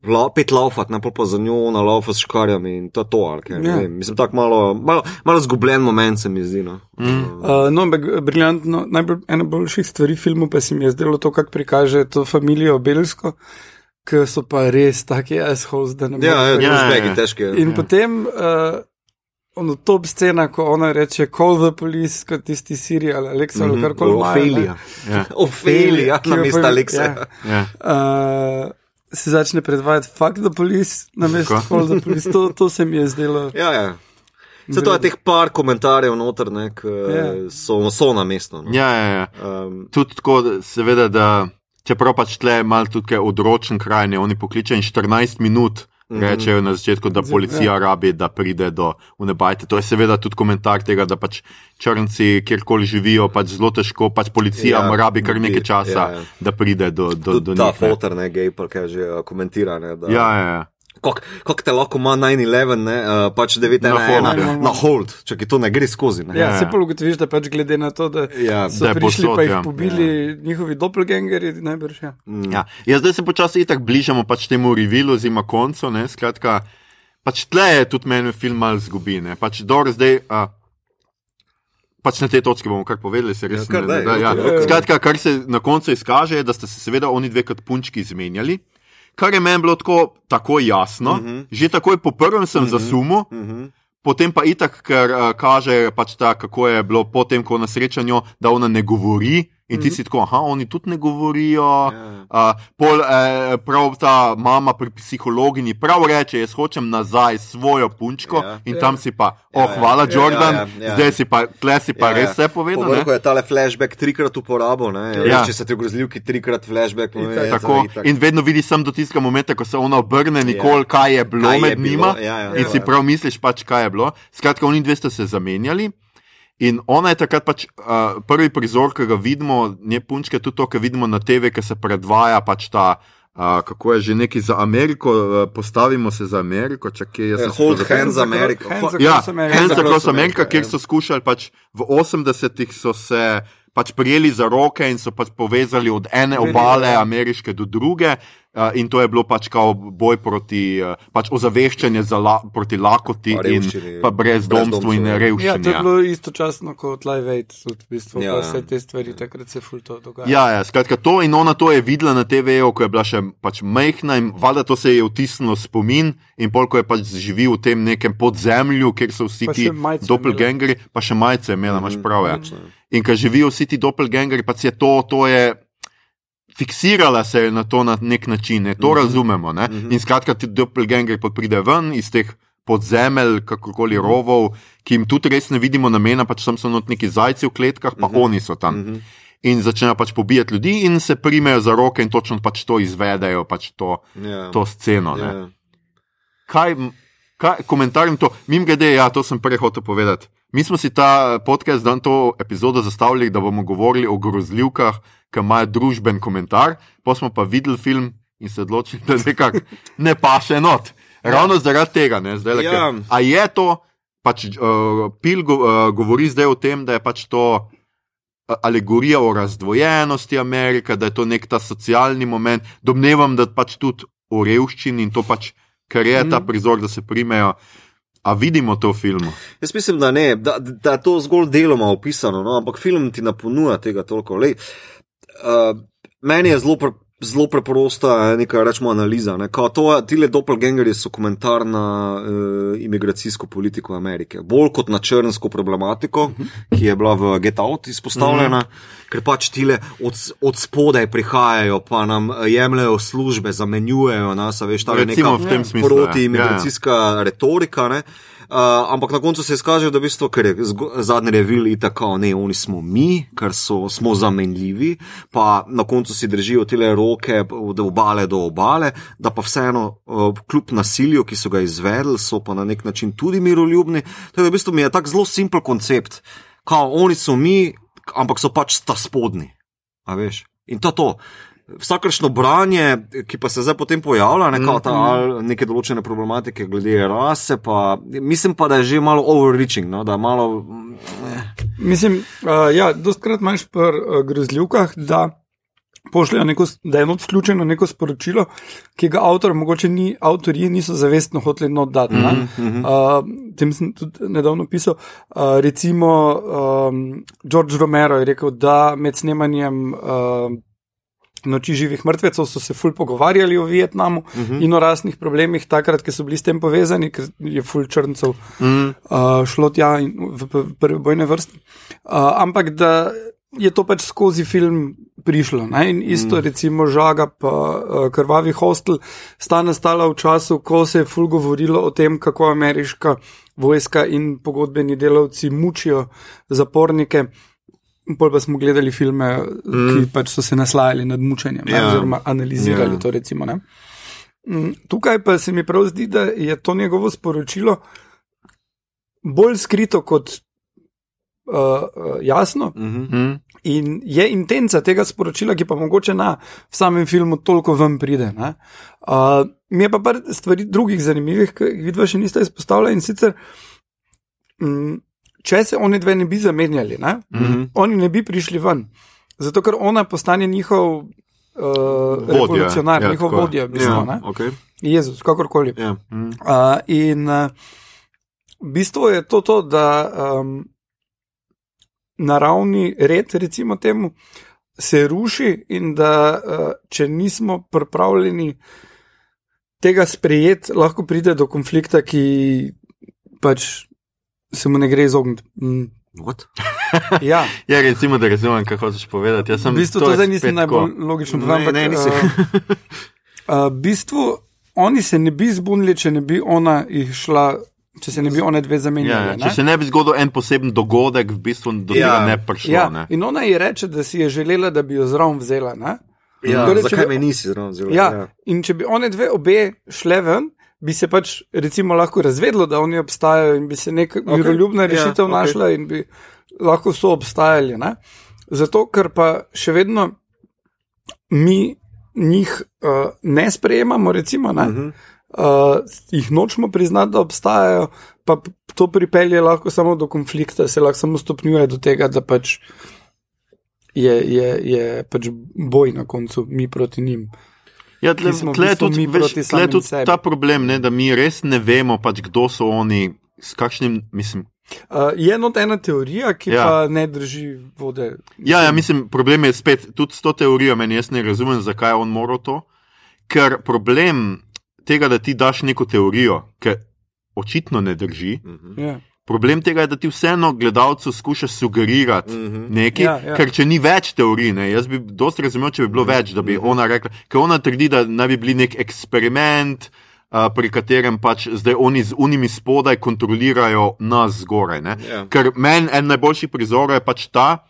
La, pet laufat, ne pa za njo na laufa s škarjami in to je to, ali kaj. Ja. Yeah. Mislim, tako malo, malo, malo zgubljen moment se mi zdi. No. Mm. Uh, no, ampak briljantno, najbolj, ena boljših stvari filmu pa se mi je zdelo to, kako prikaže to familijo Belsko, ki so pa res taki assholes, da ne Ja, ja, ja, ja, ja, ja. težke. In ja. potem uh, ono top scena, ko ona reče: Call the police, kot tisti serial, Alexa ali kar koli. imajo, ne. Ophelija. Ja. [laughs] Ophelija, Ki mesto pa- Aleksa. ja. Ja. Uh, se začne predvajati, fuck the police, na Tako. call the police. To, to se mi je zdelo. Ja, ja. Se to je teh par komentarjev noter, ne, ki Ja. so, so na mestu. No. Ja, ja, ja. Um, Tudi tako, da- seveda, da čeprav pač tle malo tudi kaj odročen kraj, ne, oni pokličejo in 14 minut. Mhm. Rečejo na začetku, da policija rabi, da pride do unebajte. To je seveda tudi komentar tega, da pač črnci, kjerkoli živijo, pač zelo težko, pač policija Ja, ja, rabi kar nekaj časa, ja, ja. ja, ja. da pride do, do, do ta njih. ne. fotor, ne, gej, pa kaj že komentira. Ne, da, Ja, ja, ja. Kako te lahko ima 9-11, ne, uh, pač 9-1-1 Na hold, ja. na hold, če ti to ne gre skozi. Ne. Ja, Ja, se ja. pa ugotoviš, da pač glede na to, da Ja, so da prišli pa jih ja. pobili njihovi doppelgangeri, najbrž. Ja. Mm. Ja. Ja, zdaj se počasi itak bližamo pač temu revilu, oziroma koncu. Ne, skratka, pač tle je tudi meni film mal zgubi. Ne, pač dobro zdaj. A, Pač na tej točki bomo kar povedali, se res Ja, kar ne- daj, da, ja. okej, okej. Skratka, kar se na koncu izkaže, je, da sta se seveda oni dve kot punčki izmenjali, kar je meni bilo tako, tako jasno. Uh Mhm. -huh. Že takoj po prvem sem uh -huh. zasumil, Uh -huh. potem pa itak, ker uh, kaže, pač ta, kako je bilo potem, ko na srečanju, da ona ne govori. In ti si tako, aha, oni tudi ne govorijo. Ja. Uh, pol, eh, prav ta mama pri psihologinji prav reče, jaz hočem nazaj svojo punčko Ja. in Ja. tam si pa, Ja, oh, ja. hvala, Ja, Jordan, ja, ja. zdaj si pa, tle si pa res vse povedal. Povrhu je tale flashback trikrat uporabo, ne, Ja. ja. če se ti grozljivki trikrat flashback. no, je to Tako, itak. in vedno vidiš sem do tistega momenta, ko se ona obrne, nikoli, Ja. kaj je bilo Kaj je med bilo, njima. ja, ja, in ja. si prav misliš, pač, kaj je bilo. Skratka, oni dve sta se zamenjali. In ona je takrat pač uh, prvi prizor, ki ga vidimo, ne punčke, tudi to, kar vidimo na TV, ki se predvaja pač ta A, kako je že neki za Ameriko, a, postavimo se za Ameriko, čakaj, jaz sem si to Hold hands America. Ho- across Ja. Hands Across America, America, kjer ja. so skušali pač v 80-ih so se pač prijeli za roke in so pač povezali od ene obale ameriške do druge. Uh, in to je bilo pač kao boj proti, uh, pač ozaveščanje za la, proti lakoti Pa in revščini. pa brezdomstvu in Brezdomstvu, ja. Ja, to je revščini. bilo istočasno kot Live Aid, tudi v bistvu, Ja, ja, ja. vse te stvari, takrat se ful to dogajalo. Ja, ja, skratka, to in ona to je videla na TV-ju, ko je bila še pač majhna in valjda to se je vtisnilo spomin in pol, ko je pač živel v tem nekem podzemlju, kjer so vsi Pa ti doppelgangeri, pa še majice imela, imaš prav. Ja. In ko živijo vsi ti doppelgangeri, pa je to, to je. Fiksirala se je na to na nek način, ne? to mm -hmm. razumemo. Ne? Mm -hmm. In skratka, ti doppelgangeri pride ven iz teh podzemelj, kakorkoli rovov, ki jim tudi res ne vidimo namena, pač tam so not neki zajci v kletkah, pa mm -hmm. oni so tam. Mm -hmm. In začnejo pač pobijati ljudi, in se primejo za roke, in točno pač to izvedejo, pač to, Ja. to sceno. ne. Ja. Kaj, kaj komentarjem to? Mim grede, ja, to sem prej hotel povedati. Mi smo si ta podcast, dan to epizodo zastavili, da bomo govorili o grozljivkah, ki imajo družben komentar, pa smo pa videli film in se odločili, [laughs] da nekako ne paše not. Ravno zaradi tega, ne, zdaj le. Ja. A je to, pač uh, Pil go, uh, govori zdaj o tem, da je pač to. a- Alegorija o razdvojenosti Amerike, da je to nek ta socialni moment, domnevam, da pač tudi o revščini in to pač, kar je ta prizor, da se primejo. A vidimo to v filmu? Jaz mislim, da ne, da, da je to zgolj deloma opisano, no, ampak film ti ne ponuja tega toliko. Lej, uh, meni je zelo, pre, zelo preprosta neka rečemo analiza. Ne, kao to, tile doppelgangerji so komentar na uh, imigracijsko politiko Amerike, bolj kot na črnsko problematiko, ki je bila v Get Out izpostavljena. Ker pač tile od, od spodaj prihajajo, pa nam eh, jemljajo službe, zamenjujejo nas, veš, ta je neka v tem smislu, ja. protiimigracijska retorika. Ne? Uh, ampak na koncu se izkaže, da v bistvu, ker je zadnji revil tako, ne, oni smo mi, ker so, smo zamenljivi, pa na koncu si držijo tele roke od obale do obale, da pa vseeno, uh, kljub nasilju, ki so ga izvedli, so pa na nek način tudi miroljubni. To je v bistvu mi je tak zelo simpel koncept. Kao, oni so mi, ampak so pač ta spodnji. A veš? In to je to. Vsakršno branje, ki pa se zdaj potem pojavlja, ne, kao ta, ali neke določene problematike glede rase, pa mislim pa, da je že malo overreaching, no, da je malo. eh. Mislim, uh, ja, dostkrat imaš pri uh, grozljivkah, da pošljajo neko, da je not vključeno neko sporočilo, ki ga avtor, mogoče ni, avtorji niso zavestno hoteli not dati. Mm -hmm. uh, tem sem tudi nedavno pisal. Uh, recimo, um, George Romero je rekel, da med snemanjem. Uh, Noči živih mrtvecev so se ful pogovarjali o Vietnamu uh -huh. in o rasnih problemih, takrat, ko so bili s tem povezani, ker je ful črncev Mm. uh, šlo tja in v, v prve bojne vrste. Uh, ampak da je to pač skozi film prišlo. Ne? In isto, mm. recimo, žaga, pa uh, krvavi hostel sta nastala v času, ko se je ful govorilo o tem, kako ameriška vojska in pogodbeni delavci mučijo zapornike. Pol pa smo gledali filme, mm. ki pač so se naslajali nad mučenjem, ja. Ja. oziroma analizirali Ja. to. Recimo, ne. Mm, Tukaj pa se mi prav zdi, da je to njegovo sporočilo bolj skrito kot uh, uh, jasno. Mhm. Mm. In je intenca tega sporočila, ki pa mogoče na samem filmu toliko ven pride. ne. Uh, mi je pa par stvari drugih zanimivih, ki jih vidva še niste izpostavili in sicer. Mm, Če se oni dve ne bi zamenjali, ne, Mhm. oni ne bi prišli ven. Zato, ker ona postane njihov uh, revolucionar, ja, njihov tako vodja, v bistvu, Ja, okay. Jezus, kakorkoli. ja. Mm. Uh, in uh, bistvo je to, to da um, naravni red, recimo temu, se ruši, in da uh, če nismo pripravljeni tega sprejeti, lahko pride do konflikta, ki pač se mu ne gre izogniti. Mm. What? [laughs] Ja, Ja, recimo, da razumem, kaj hočeš povedati. Jaz v sem, bistvu to to je zdaj nisem najbolj logičen. Ne, povem, ampak, ne, nisi. uh, uh, [laughs] v bistvu oni se ne bi zbunili, če ne bi ona išla. Če se ne bi one dve Ja, zamenjali. ja, ne? če se ne bi zgodil en poseben dogodek, v bistvu do Ja. tega ne prišlo. Ja, ne. in ona ji reče, da si je želela, da bi jo zraven vzela. Ne? Ja, Torej, zakaj bi- me nisi zraven zelo? Ja, in če bi one dve obe šle ven, bi se pač recimo lahko razvedlo, da oni obstajajo in bi se neka okay. miroljubna Ja, rešitev okay. našla in bi lahko so obstajali. Ne? Zato, ker pa še vedno mi njih uh, ne sprejemamo, recimo, ne, uh -huh. uh, jih nočemo priznati, da obstajajo, pa to pripelje lahko samo do konflikta, se lahko samo stopnjuje do tega, da pač je, je, je pač boj na koncu, mi proti njim. Ja, tle, tle, tudi, veš, tle tudi sebi. ta problem, ne, da mi res ne vemo, pač, kdo so oni, s kakšnim, mislim. Uh, je eno ena teorija, ki Ja. pa ne drži vode. Ja, ja, mislim, problem je spet tudi s to teorijo, meni jaz ne razumem, zakaj je on moral to. Ker problem tega, da ti daš neko teorijo, ki očitno ne drži, Ja. Problem tega je, da ti vseeno gledalcu skušaš sugerirati nekaj, Ja, ja. ker če ni več teorij, ne, jaz bi dosti razumel, če bi bilo več, da bi ona rekla, ker ona trdi, da naj bi bili nek eksperiment. Uh, pri katerem pač zdaj oni z unimi spodaj kontrolirajo nas zgoraj. ne. Ja. Ker meni en najboljši prizor je pač ta,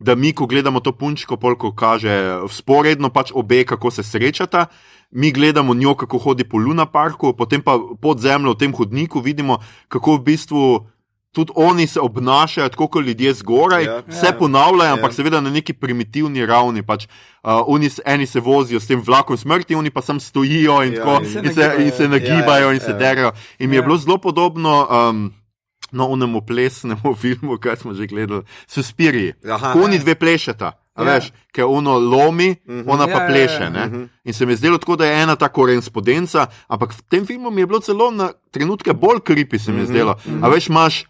da mi, ko gledamo to punčko, polko kaže sporedno pač obe, kako se srečata. Mi gledamo njo, kako hodi po Luna parku, potem pa pod zemljo v tem hodniku vidimo, kako v bistvu tudi oni se obnašajo, tako kot ljudje zgoraj, Ja. vse Ja. ponavljajo, ampak Ja. seveda na neki primitivni ravni. Pač, uh, oni, eni se vozijo s tem vlakom smrti, oni pa sam stojijo in, Ja, tako, in se in, se, in se nagibajo. nagibajo Ja, ja, in se ja. derajo. In mi je Ja. bilo zelo podobno. Um, No, onemu plesnemu [laughs] filmu, kaj smo že gledali, Suspiri. Aha, Oni dve plešeta, a Ja. veš, ker ono lomi, ona pa Ja, ja, pleše. ja. ne. In se mi je zdelo tako, da je ena ta korespondenca, ampak v tem filmu mi je bilo celo na trenutke bolj kripi, se mi je zdelo. A veš, imaš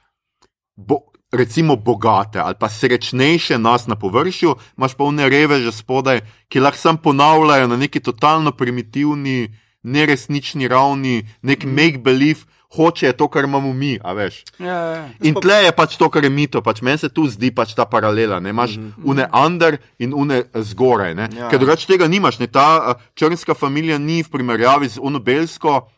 bo, recimo bogate ali pa srečnejše nas na površju, imaš pa vne reveže spodaj, ki lahko sam ponavljajo na neki totalno primitivni, neresnični ravni, nek make-believe, hoče to, kar imamo mi, a veš. Ja, ja. In tle je pač to, kar je mito, pač meni se tu zdi pač ta paralela. Ne? Imaš une under in une zgoraj. ne. Ja. Ker drugače tega nimaš. Ne? Ta uh, črnska družina ni v primerjavi z unobelsko.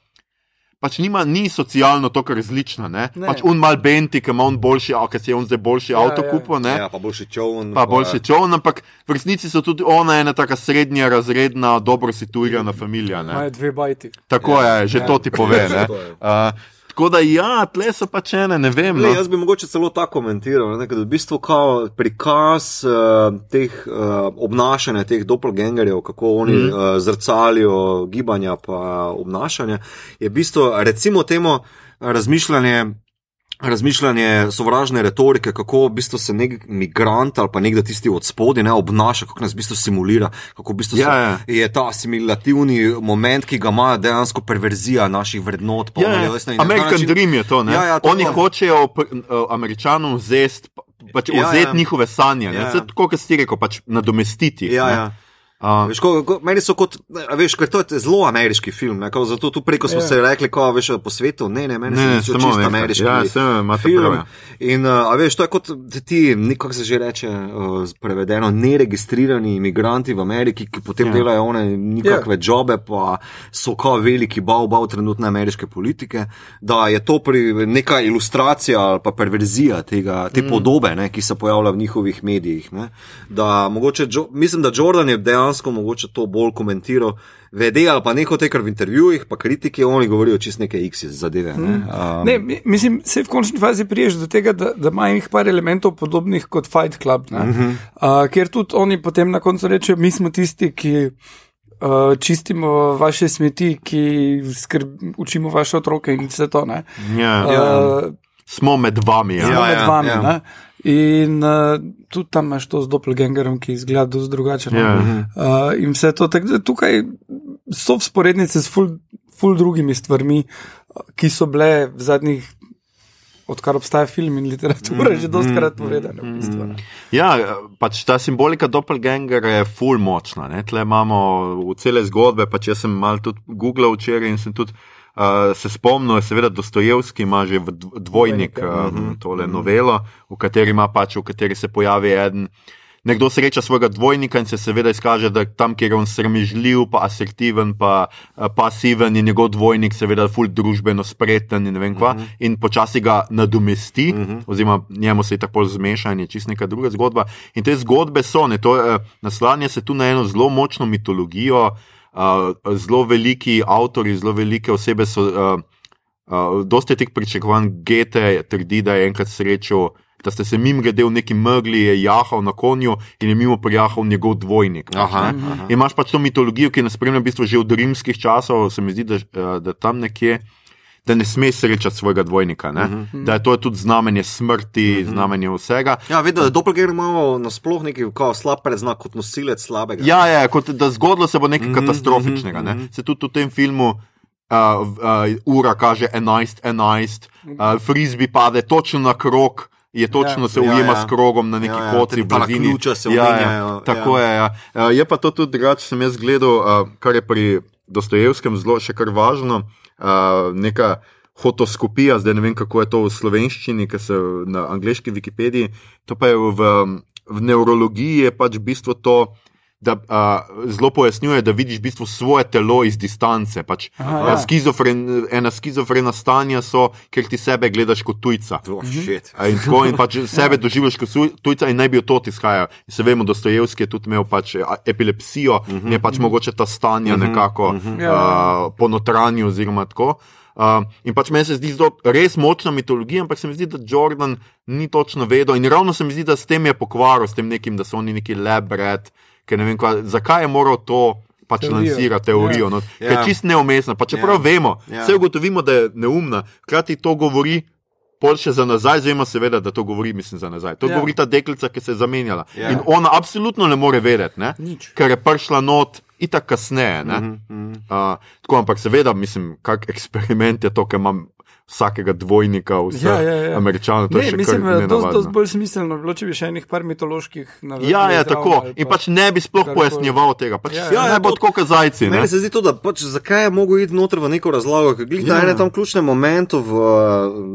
Pač nima, ni socialno tako različna. Ne? Ne. Pač un mal benti, ki ima on boljši, a ker si je on zdaj boljši Ja, avto ja. kupil, ne? Ja, pa boljši čovn. pa boljši čovn, ampak v resnici so tudi ona ena taka srednja razredna, dobro situirana familija. Ne? Imajo dve bajti. Tako Ja. je, že Ja. to ti pove. [laughs] Uh, tako da ja, tle so pač ene, ne vem. Le, No. jaz bi mogoče celo tako komentiral, ne, da v bistvu prikaz uh, teh uh, obnašanja, teh doppelgangerjev, kako oni mm. uh, zrcalijo gibanja in obnašanje, je v bistvu recimo temu razmišljanje. Razmišljanje sovražne retorike, kako v bistvu se nek migrant ali pa nekdo tisti od spodaj ne obnaša, kako nas v bistvu simulira, kako v bistvu Ja, so, ja. je ta asimilativni moment, ki ga ima dejansko perverzija naših vrednot. pa Ja, ja. American način- Dream je to. ne. Ja, ja, to Oni to. hočejo uh, Američanom vzeti. Pač Ja, vzeti ja. njihove sanje, ja. ja. tako kot si rekel, pač nadomestiti. Ja, ne. ja. Uh, Veš, ko, ko, meni so kot, veš, ker to je zelo ameriški film, ne, kao, zato tu preko smo Ja. yeah. se rekli, ko veš po svetu, ne, ne, meni Ne, ne, zdi samo čisto ameriški Ja, saj imate film. prav, ja. In, uh, a veš, to je kot ti, ni, kako se že reče, uh, prevedeno, neregistrirani imigranti v Ameriki, ki potem Ja. yeah. delajo one nikakve yeah. jobe, pa so kao veliki bav, bav trenutne ameriške politike, da je to pri, neka ilustracija ali pa perverzija tega, te mm. podobe, ne, ki se pojavlja v njihovih medijih. Ne, da mogoče, Jo- mislim, da Jordan je dejansko mogoče to bolj komentiral. Vede ali pa neko te, kar v intervjujih, pa kritiki, oni govorijo čist neke X zadeve. Ne? Um, Ne, mi- mislim, se v končni fazi priješ do tega, da, da ima jih par elementov podobnih kot Fight Club, uh -huh. uh, kjer tudi oni potem na koncu rečejo, mi smo tisti, ki čistimo vaše smeti, ki skrb, učimo vaše otroke in vse to. Ne? ja. Ja. Uh, Smo med vami. Ja. Zelo Ja, med ja, vami. ja. Ja. In uh, tudi tam imaš to z doppelgangerom, ki izgleda dosti drugače. no. Ja. Uh, in vse to, tako da tukaj so sporednice s ful, ful drugimi stvarmi, uh, ki so bile v zadnjih, odkar obstaja film in literatura, mm, že dostkrat povedane. V bistvu, ne. Ja, pač ta simbolika doppelgangera je full močna. Ne? Tle imamo v cele zgodbe, pač jaz sem mal tudi googlal včeraj in sem tudi uh, se spomnil, seveda Dostojevski ima že dvojnik um, tole novelo, v kateri pač, v kateri se pojavi eden. Nekdo sreča svojega dvojnika in se seveda izkaže, da tam, kjer je on srmežljiv, pa asertiven, pa uh, pasiven, je njegov dvojnik seveda ful družbeno spreten in ne vem kva, uh -huh. in počasi ga nadomesti, uh -huh. oziroma njemu se je tako zmeša in je čist neka druga zgodba. In te zgodbe so, ne, to uh, naslanja se tu na eno zelo močno mitologijo, uh, zelo veliki avtori, zelo velike osebe so. Uh, Uh, dosti je teh pričakovanj, Gete trdi, da je enkrat srečal da ste se mim grede v neki megli, je jahal na konju in je mimo prijahal njegov dvojnik. Aha, ne. aha. Imaš pač to mitologijo, ki nas spremlja v bistvu že od rimskih časov, se mi zdi, da, da tam nekje. Da ne smeš srečati svojega dvojnika, uh Mhm. -huh. da je to tudi znamenje smrti, uh -huh. znamenje vsega. Ja, vedno je doppelganger imel nasploh neki kao slab predznak kot nosilec slabega. Ja, ja, kot da zgodilo se bo nekaj Mhm, katastrofičnega. Ne? mhm. Se tudi v tem filmu uh, uh, ura kaže 11, 11, uh, frisbee pade točno na krog. Je točno Ja. se Ja, ujema ja. s krogom na neki Ja, ja, ključa se ja, ja, tako ja. je. Ja. Uh, je pa to tudi drugače, sem jaz gledal, uh, kar je pri Dostojevskem zelo še kar važno. Uh, neka fotoskopija, zdaj ne vem, kako je to v slovenščini, ker se na angliški Wikipediji. To pa je v, v neurologiji je pač bistvo to. Da uh, zelo pojasnjuje, da vidiš v bistvu svoje telo iz distance. Pač, Aha, uh, ja. skizofren, ena skizofrena stanja so, ker ti sebe gledaš kot tujca. Oh. A In, tako, in pač [laughs] sebe doživljaš kot tujca, in naj bi od tod izhajal. Se vemo, Dostojevski je tudi imel pač epilepsijo, uh -huh. je pač mogoče ta stanja nekako uh -huh. Ja. uh, ponotranju, oziroma tako. Uh, in pač meni se zdi zelo res močna mitologija, ampak se mi zdi, da Jordan ni točno vedel. In ravno se mi zdi, da s tem je pokvaril, s tem nekim, da so oni neki lebred, ker ne vem, kva, zakaj je moral to. Pač lansira teorijo, no, Ja. ker je čist neumestna. Pa čeprav Ja. vemo, Ja. vse ugotovimo, da je neumna, hkrati to govori pol še za nazaj, zvemo seveda, da to govori, mislim, za nazaj. To Ja. ja. govori ta deklica, ki se je zamenjala. Ja. Ja. In ona absolutno ne more vedeti, ne? Nič. ker je prišla not itak kasneje. Ne? Mhm, mhm. Uh, tako, ampak seveda, mislim, kak eksperiment je to, ker imam vsakega dvojnika, vse Ja, ja, ja. američanov. To je Ne, še mislim, kar da je bolj smiselno bilo, če bi še enih par mitoloških navedel. Ja, ja, tako. In pač ne bi sploh pojasnjeval tega. Pač, Ja, ja, ja, ja, ja, ne bo to- tako, kot zajci. Ne? Meni se zdi to, da pač zakaj je mogel iti noter v neko razlago, ker glih Ja. na enem tam ključnem momentu v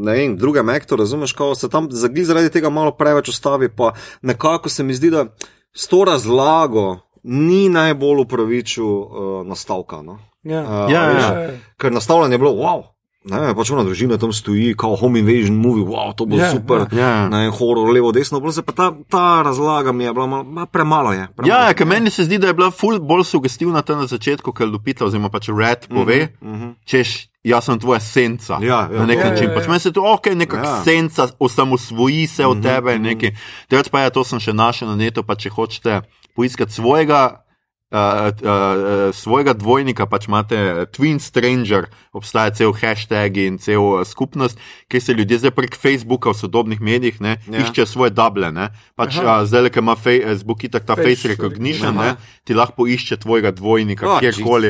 ne vem, drugem aktu, razumeš, kako se tam zagli zaradi tega malo preveč ustavi, pa nekako se mi zdi, da s to razlago ni najbolj upravičil uh, nastavka. No? Ja. Uh, Ja, a veš, ja. Ker nastavljanje je bilo, wow. Ne, pač ona družina tam stoji, kot home invasion movie, wow, to bo Ja, yeah, super. ja. Ja. Ne, horor, levo, desno, bolj se pa ta, ta razlaga mi je bila malo, malo premalo. Je, premalo. Ja, ja ker meni se zdi, da je bila ful bolj sugestivna ta na začetku, ker Lupita oziroma pač Red pove, Mhm, mhm. češ, jaz sem tvoja senca. Ja, ja. na nek Ja, način. ja, Pač ja. meni se to, ok, nekakšna Ja. ja. senca osamosvoji se od tebe. Mm -hmm. Drugač pa je to, sem še našel na netu, pa če hočete poiskati svojega. Uh, uh, uh, svojega dvojnika, pač imate uh, Twin Stranger, obstaja cel hashtag in cel uh, skupnost, kjer se ljudje zdaj prek Facebooka v sodobnih medijih ne, Ja. iščejo svoje duble. Ne. Pač, Aha. uh, zdaj, ker ima Facebook itak ta Face face, recognition, ne, ti lahko išče tvojega dvojnika, oh, kjerkoli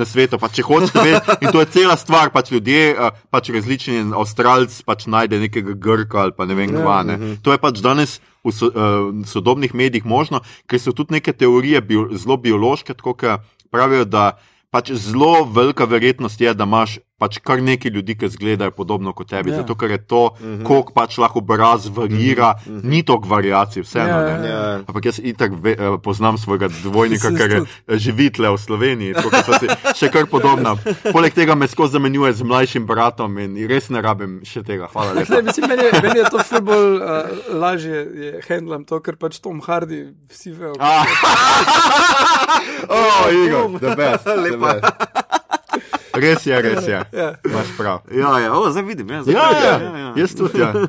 na svetu. Pa, če hočeš vedeti, in to je cela stvar, pač ljudje, uh, pač različni Avstralci pač najde nekega Grka ali pa ne vem Ja, kva. Ne. To je pač danes v so, uh, sodobnih medijih možno, ker so tudi neke teorije bio, zelo biološke, tako da pravijo, da pač zelo velika verjetnost je, da imaš pač kar nekaj ljudi, ki izgledajo podobno kot tebi. Ja. Zato, ker je to, uh -huh. koliko pač lahko obraz varira, uh -huh. ni toliko variacij, vseeno. Ja, ne. ja, ja. Ampak jaz itak ve, eh, poznam svojega dvojnika, ker je tudi. živi tle v Sloveniji, tako da si še kar podobna. Poleg tega me skozi zamenjuje z mlajšim bratom in res ne rabim še tega. Hvala lepa. Ne, mislim, meni, je, meni je to ful bolj uh, lažje, je handlam to, ker pač Tom Hardy vsi vejo. Ah. oh, [laughs] Igor, the best. the best. Res je, res je. Ja. Imaš prav. Ja, ja, o, zdaj vidim. Ja, zdaj Ja, vidim, ja, jaz tudi. Ja. [laughs]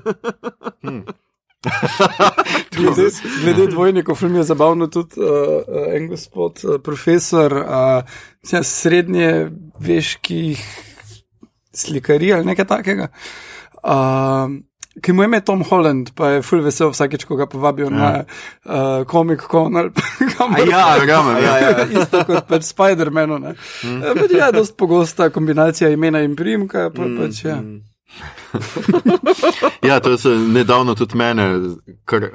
Glede, glede dvojnikov, film je zabavno tudi uh, uh, en gospod, uh, profesor uh, srednje veških slikarij ali nekaj takega. Uh, Ki mu je ime Tom Holland, pa je full vesel vsakeč, ko ga povabijo ja. na uh, Comic Con ali kamor. [laughs] Ja, verjamem. Ja, Ja. ja. [laughs] Isto kot pač Spider-Manu. ne. Eh, pač Ja, dosti pogosta kombinacija imena in primka. Pa, pač, ja. [laughs] ja, to so nedavno tudi mene kar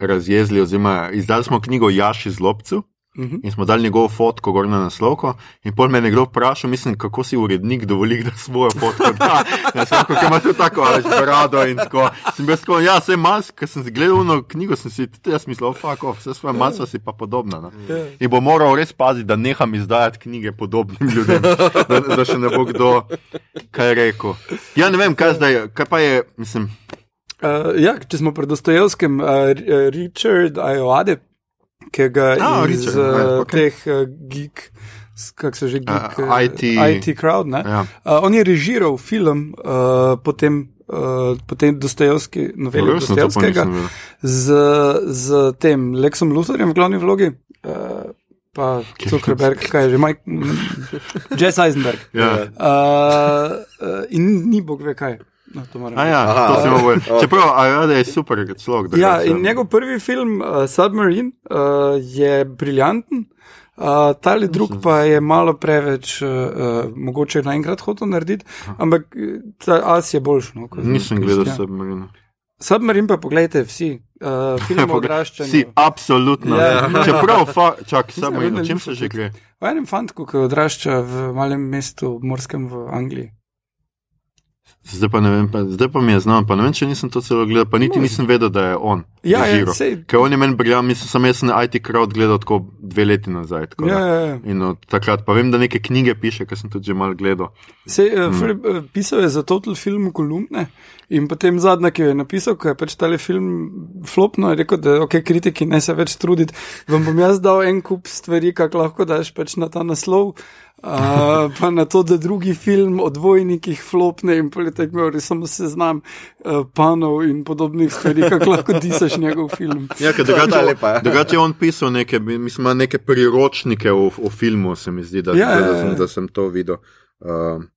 razjezili. Oziroma, izdali smo knjigo Jaši Zlobcu. Mhm. In smo dali njegovo fotko gor na naslovko, in pol me je nekdo vprašal, mislim, kako si urednik dovoli, da svojo fotko [laughs] da. Ja, samo, ker ima tudi tako, ali brado in tako. Sem bil tako, ja, vse mas, ker sem gledal na knjigo, sem si tudi jaz mislil, fuck off, vse svoje masa si pa podobna. No. In bo moral res paziti, da neham izdajati knjige podobnim ljudem, da, da še ne bo kdo kaj rekel. Ja, ne vem, kaj zdaj, kaj pa je, mislim. Uh, ja, če smo pri Dostojevskem, uh, Richard Ayoade, ki ga A, iz Richard, uh, okay. teh uh, geek, kako se že geek, Uh, eh, IT. IT crowd, ne? Ja. Uh, on je režiral film, uh, potem uh, potem Dostojevski, novelo pa Dostojevskega, vedel. z, z tem Lexom Luthorjem v glavni vlogi. Uh, Pa Zuckerberg, kaj je že, Mike, [laughs] Jess Eisenberg. Ja. Uh, uh, in ni bog ve kaj. No, to moram A reči. ja, Aha, to sem ok. mogel. Čeprav, a ja, da je super človek. Ja, in njegov prvi film, uh, Submarine, uh, je briljanten. Uh, tali drug pa je malo preveč, uh, uh, mogoče naenkrat hotel narediti, ampak eh, ta as je boljši. No, Nisem gledal ja. Submarina. Submarine pa pogledajte vsi, uh, film o [laughs] odraščanju. Si, absolutno. Ja. Čeprav, fa, čak, vedno o čem se že gre? O enem fantku, ki odrašča v malem mestu, morskem v Angliji. Zdaj pa, vem, pa, zdaj pa mi je znano, pa ne vem, če nisem to celo gledal, pa niti nisem vedel, da je on. Ja, ja, režiral. sej, Ker on je meni briljant, mislim, sem jaz na IT crowd gledal tako dve leti nazaj. Tako, ja, ja, ja. In od takrat pa vem, da neke knjige piše, ker sem tudi že mal gledal. Sej, uh, Filip, uh, pisal je za Total Film kolumne in potem zadnja, ki jo je napisal, ko je pač tale film flopno, je rekel, da ok, kritiki ne se več truditi. Vam bom jaz dal en kup stvari, kak lahko daš pač na ta naslov. Uh, pa na to, da drugi film o dvojnikih flopne in politek imel res samo seznam uh, panov in podobnih stvari, kako lahko disaš njegov film. Ja, ker drugače, lepa, ja. drugače je on pisal neke, mislim, neke priročnike o, o filmu, se mi zdi, da, Ja, da, ja, da, ja. sem, da sem to videl. Um,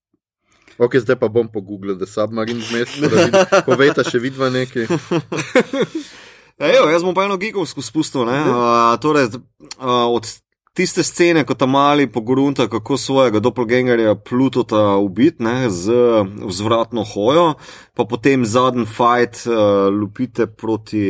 Ok, zdaj pa bom pogooglil, da submarin vmes, da vidim, povejta še vidva nekaj. [laughs] Ejo, jaz bom pa eno gigovsko spustil. ne. Uh, torej, uh, od tiste scene, ko ta mali pogrunta, kako svojega doppelgangerja Plutota ubiti ne, z vzvratno hojo, pa potem zadnji fight uh, lupite proti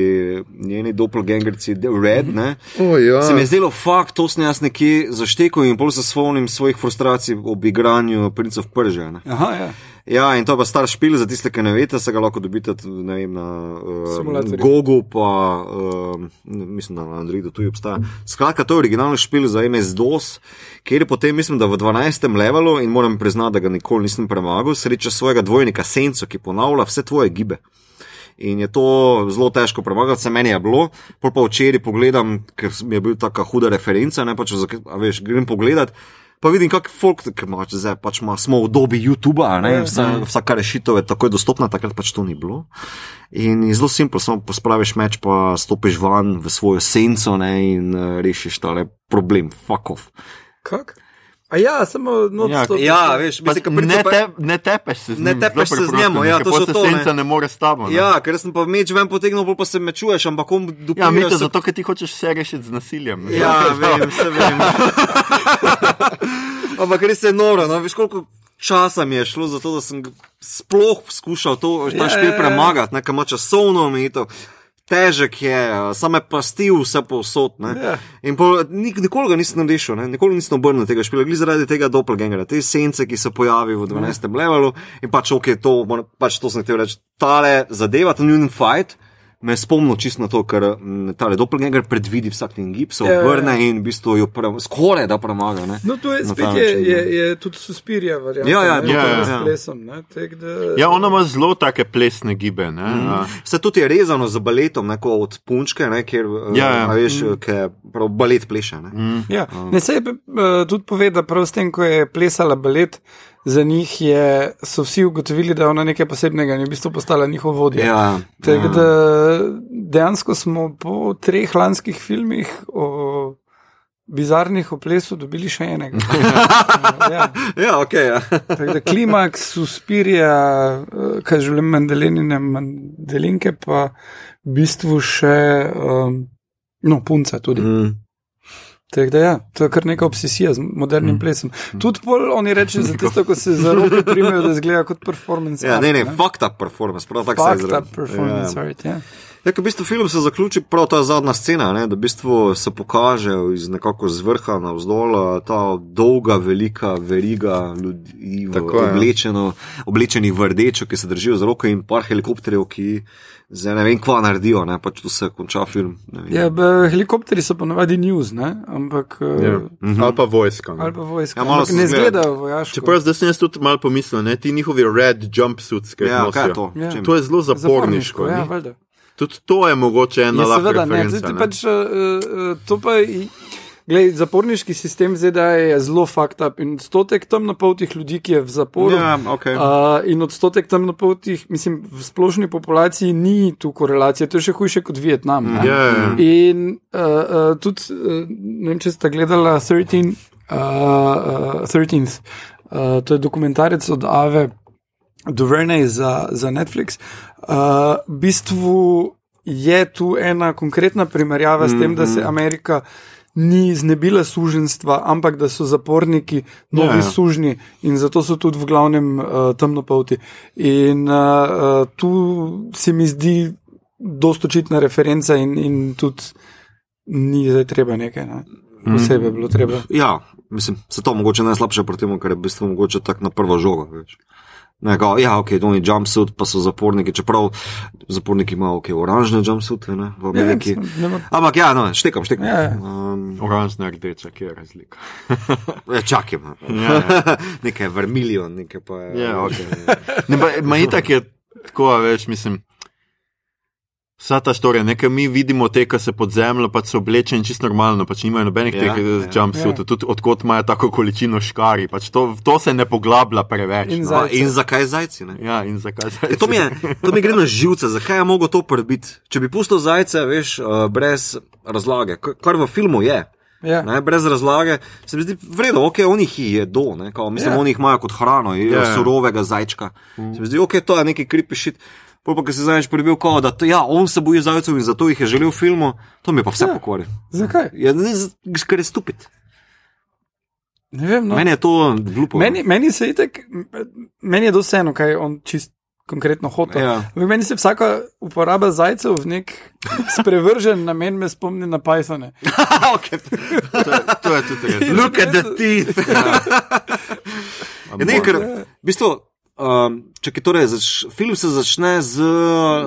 njeni doppelgangerci Red. Ne. Oh, ja. Se mi je zdelo, fakt, to sem jaz nekje zaštekel in bolj se spomnim svojih frustracij ob igranju Princov Prže. Ne. Aha, ja. Ja, in to pa star špil za tiste, ki ne veste, se ga lahko dobite vem, na uh. Gogu, pa uh, mislim, da na Androidu tudi obstaja. Skratka, to je originalni špil za MS-DOS, kjer je potem, mislim, da v 12. levelu in moram priznati, da ga nikoli nisem premagal, sreča svojega dvojnika Senco, ki ponavlja vse tvoje gibe. In je to zelo težko premagati, se meni je bilo. Pol pa včeraj pogledam, ker mi je bil taka huda referenca, ne pač, a veš, grem pogledat. Pa vidim, kak folk, ker ima, zdaj pač ima, smo v dobi YouTuba, ne, vsa, vsaka rešitev je takoj dostopna, takrat pač to ni bilo. In je zelo simpel, samo pospraviš meč, pa stopiš van v svojo senco ne, in uh, rešiš tale problem, fuck off. Kak? A ja, samo noč Ja, stopiš. Ja, veš, mislim, ne, ne, te, ne tepeš se z njim. Ne tepeš se z njim, ne, ja, pol se to, ne. senca ne more s tabo. ne. Ja, ker sem pa meč ven potegnil, bolj pa se mečuješ, ampak on Ja, dopira. mi to zato, ker ti hočeš vse rešiti z nasiljem. ne. Ja, vem, [laughs] vse vem. [laughs] Ampak res je noro, no, veš koliko časa mi je šlo za to, da sem sploh skušal to, ta Ja, špil ja, ja. premagati, nekaj ima časovno omejitev. Težek je, same pasti vse povsod. ne. Ja. In pol, nik, nikoli ga nisem rešil, ne? nikoli nisem obrnil tega špila, glede zaradi tega doppelgangera, te sence, ki se pojavijo v 12. levelu in pač ok, to, pač to sem hotel reči, tale zadeva, ta njun fight. Me je spomnil čisto na to, ker mm, ta doppelganger predvidi vsak njen gib, se Ja, ja, ja. obrne in v bistvu jo skoraj da premaga. Ne? No, to je spet je, način, je, ne. je tudi suspirija varianta. Ja, ja, je ja, s ja. plesom. Ne, tak, da, Ja, ona ima zelo take plesne gibe. Ne? Mm. Vse to je rezano z baletom, neko od punčke, ne, kjer Ja, ja. a veš, ker prav balet pleše. Ne. Mm. Ja, ne se je uh, tudi povedal, prav s tem, ko je plesala balet, za njih je, so vsi ugotovili, da je ona nekaj posebnega in je v bistvu postala njihov vodja. Ja, Tako ja. da dejansko smo po treh lanskih filmih o bizarnih o plesu dobili še enega. [laughs] ja. ja, ok. Ja. Tako da klimaks, suspirija, eh, kaj želim, mandelinine, mandelinke, pa v bistvu še, um, no, punca tudi. Mm. Tako da, ja, to je kar neka obsesija z modernim plesom. Tudi pol oni reče za tisto, ko se za roke primejo, da zgleda kot performance. Ja, art, ne, ne, fucked up performance, prav tako se Fucked izraža. up performance art, ja. Ja, ker v bistvu film se zaključi prav ta zadnja scena, ne, da v bistvu se pokaže iz nekako z vrha na vzdolj ta dolga, velika veriga ljudi, v, ja. oblečeno, oblečenih v rdečo, ki se držijo za roke in par helikopterjev, ki zdaj ne vem, kva naredijo, ne, pač tu se konča film. ne vem. ja b- helikopteri so ponavadi news, ne? ampak. eh, Ja. Ali pa vojska. ne. Ali pa vojska. Ja, malo ampak ne zgleda- izgledajo vojaško. Čeprav zdaj sem jaz tudi malo pomislil, ne, ti njihovi red jumpsuits, ki jih Ja, nosijo. to? Ja. To je zelo zaporniško. ja, ni? valjda. Tudi to je mogoče ena Ja, lahka seveda ne, zdaj, ne. pač, uh, uh, to pa. Glej, zaporniški sistem ZDA je zelo fucked up in odstotek temnopoltih ljudi, ki je v zaporu. Ja, okay. Uh, in odstotek temnopoltih, mislim, v splošni populaciji ni tu korelacije, to je še hujše kot Vietnam. ne. Ja, ja. In uh, uh, tudi, uh, ne vem, če ste gledali 13, uh, uh, 13th, uh, to je dokumentarec od Ave Duvernay za, za Netflix. Uh, v bistvu je tu ena konkretna primerjava s tem, da se Amerika ni znebila suženstva, ampak da so zaporniki novi Ja, ja. yeah. sužnji in zato so tudi v glavnem uh, temnopolti. In uh, tu se mi zdi dosta očitna referenca in, in tudi ni zdaj treba nekaj. Ne? Posebej bilo treba. Ja, mislim, se to mogoče najslabše pri tem, ker je v bistvu mogoče tako na prvo žogo. Veš. Ne, kao, ja, ok, to ni jumpsuit, pa so zaporniki, čeprav zaporniki imajo ok, oranžne jumpsuite ne, v Ameriki. Ja, Ampak ja, no, štekam, štekam. Ja, ja. Um, Oranžna rdeča, kje je razlika. [laughs] ja, čakaj. Ja, ja. [laughs] nekaj je vermilion, nekaj pa je. Ja, ok. Ne, pa, ma itak je tako, a veš, mislim. Vsa ta storija, nekaj mi vidimo te, ki se pod zemljo pač so oblečeni čisto normalno, pač nimajo nobenih ja, teh ja. ja, jumpsuitov, ja. tudi odkot imajo tako količino škari, pač to, to se ne poglablja preveč. In no. za- Pa, in zakaj zajci? Ne? Ja, in zakaj se E, to, mi je, to mi gre na živce, zakaj je mogel to prebiti. Če bi pustil zajce, veš, uh, brez razlage, kar v filmu je. Ja. Ne, brez razlage se mi zdi vredno, ok, oni jih jedo, ne, kao, mislim, yeah. oni jih imajo kot hrano, yeah. surovega zajčka. Mm. Se mi zdi, ok, to je neki creepy shit. Pol pa, ki se zdaj prebil, kao, da to, ja, on se boji zajcev in zato jih je želel v filmu, to mi je pa vse Ja. pokvari. Zakaj? Ja, ne, ker je stupid. Ne vem. No. Meni je to glupo. Meni, meni se itek, meni je doseeno, kaj on čist konkretno hotel. Ja. Ja. Meni se vsaka uporaba zajcev v nek sprevržen namen me spomni na Pythone. [laughs] okay. to, to je tudi res. Look at the teeth. [laughs] Ja, ne, ker, v bistvu, um, ki torej, zač, film se začne z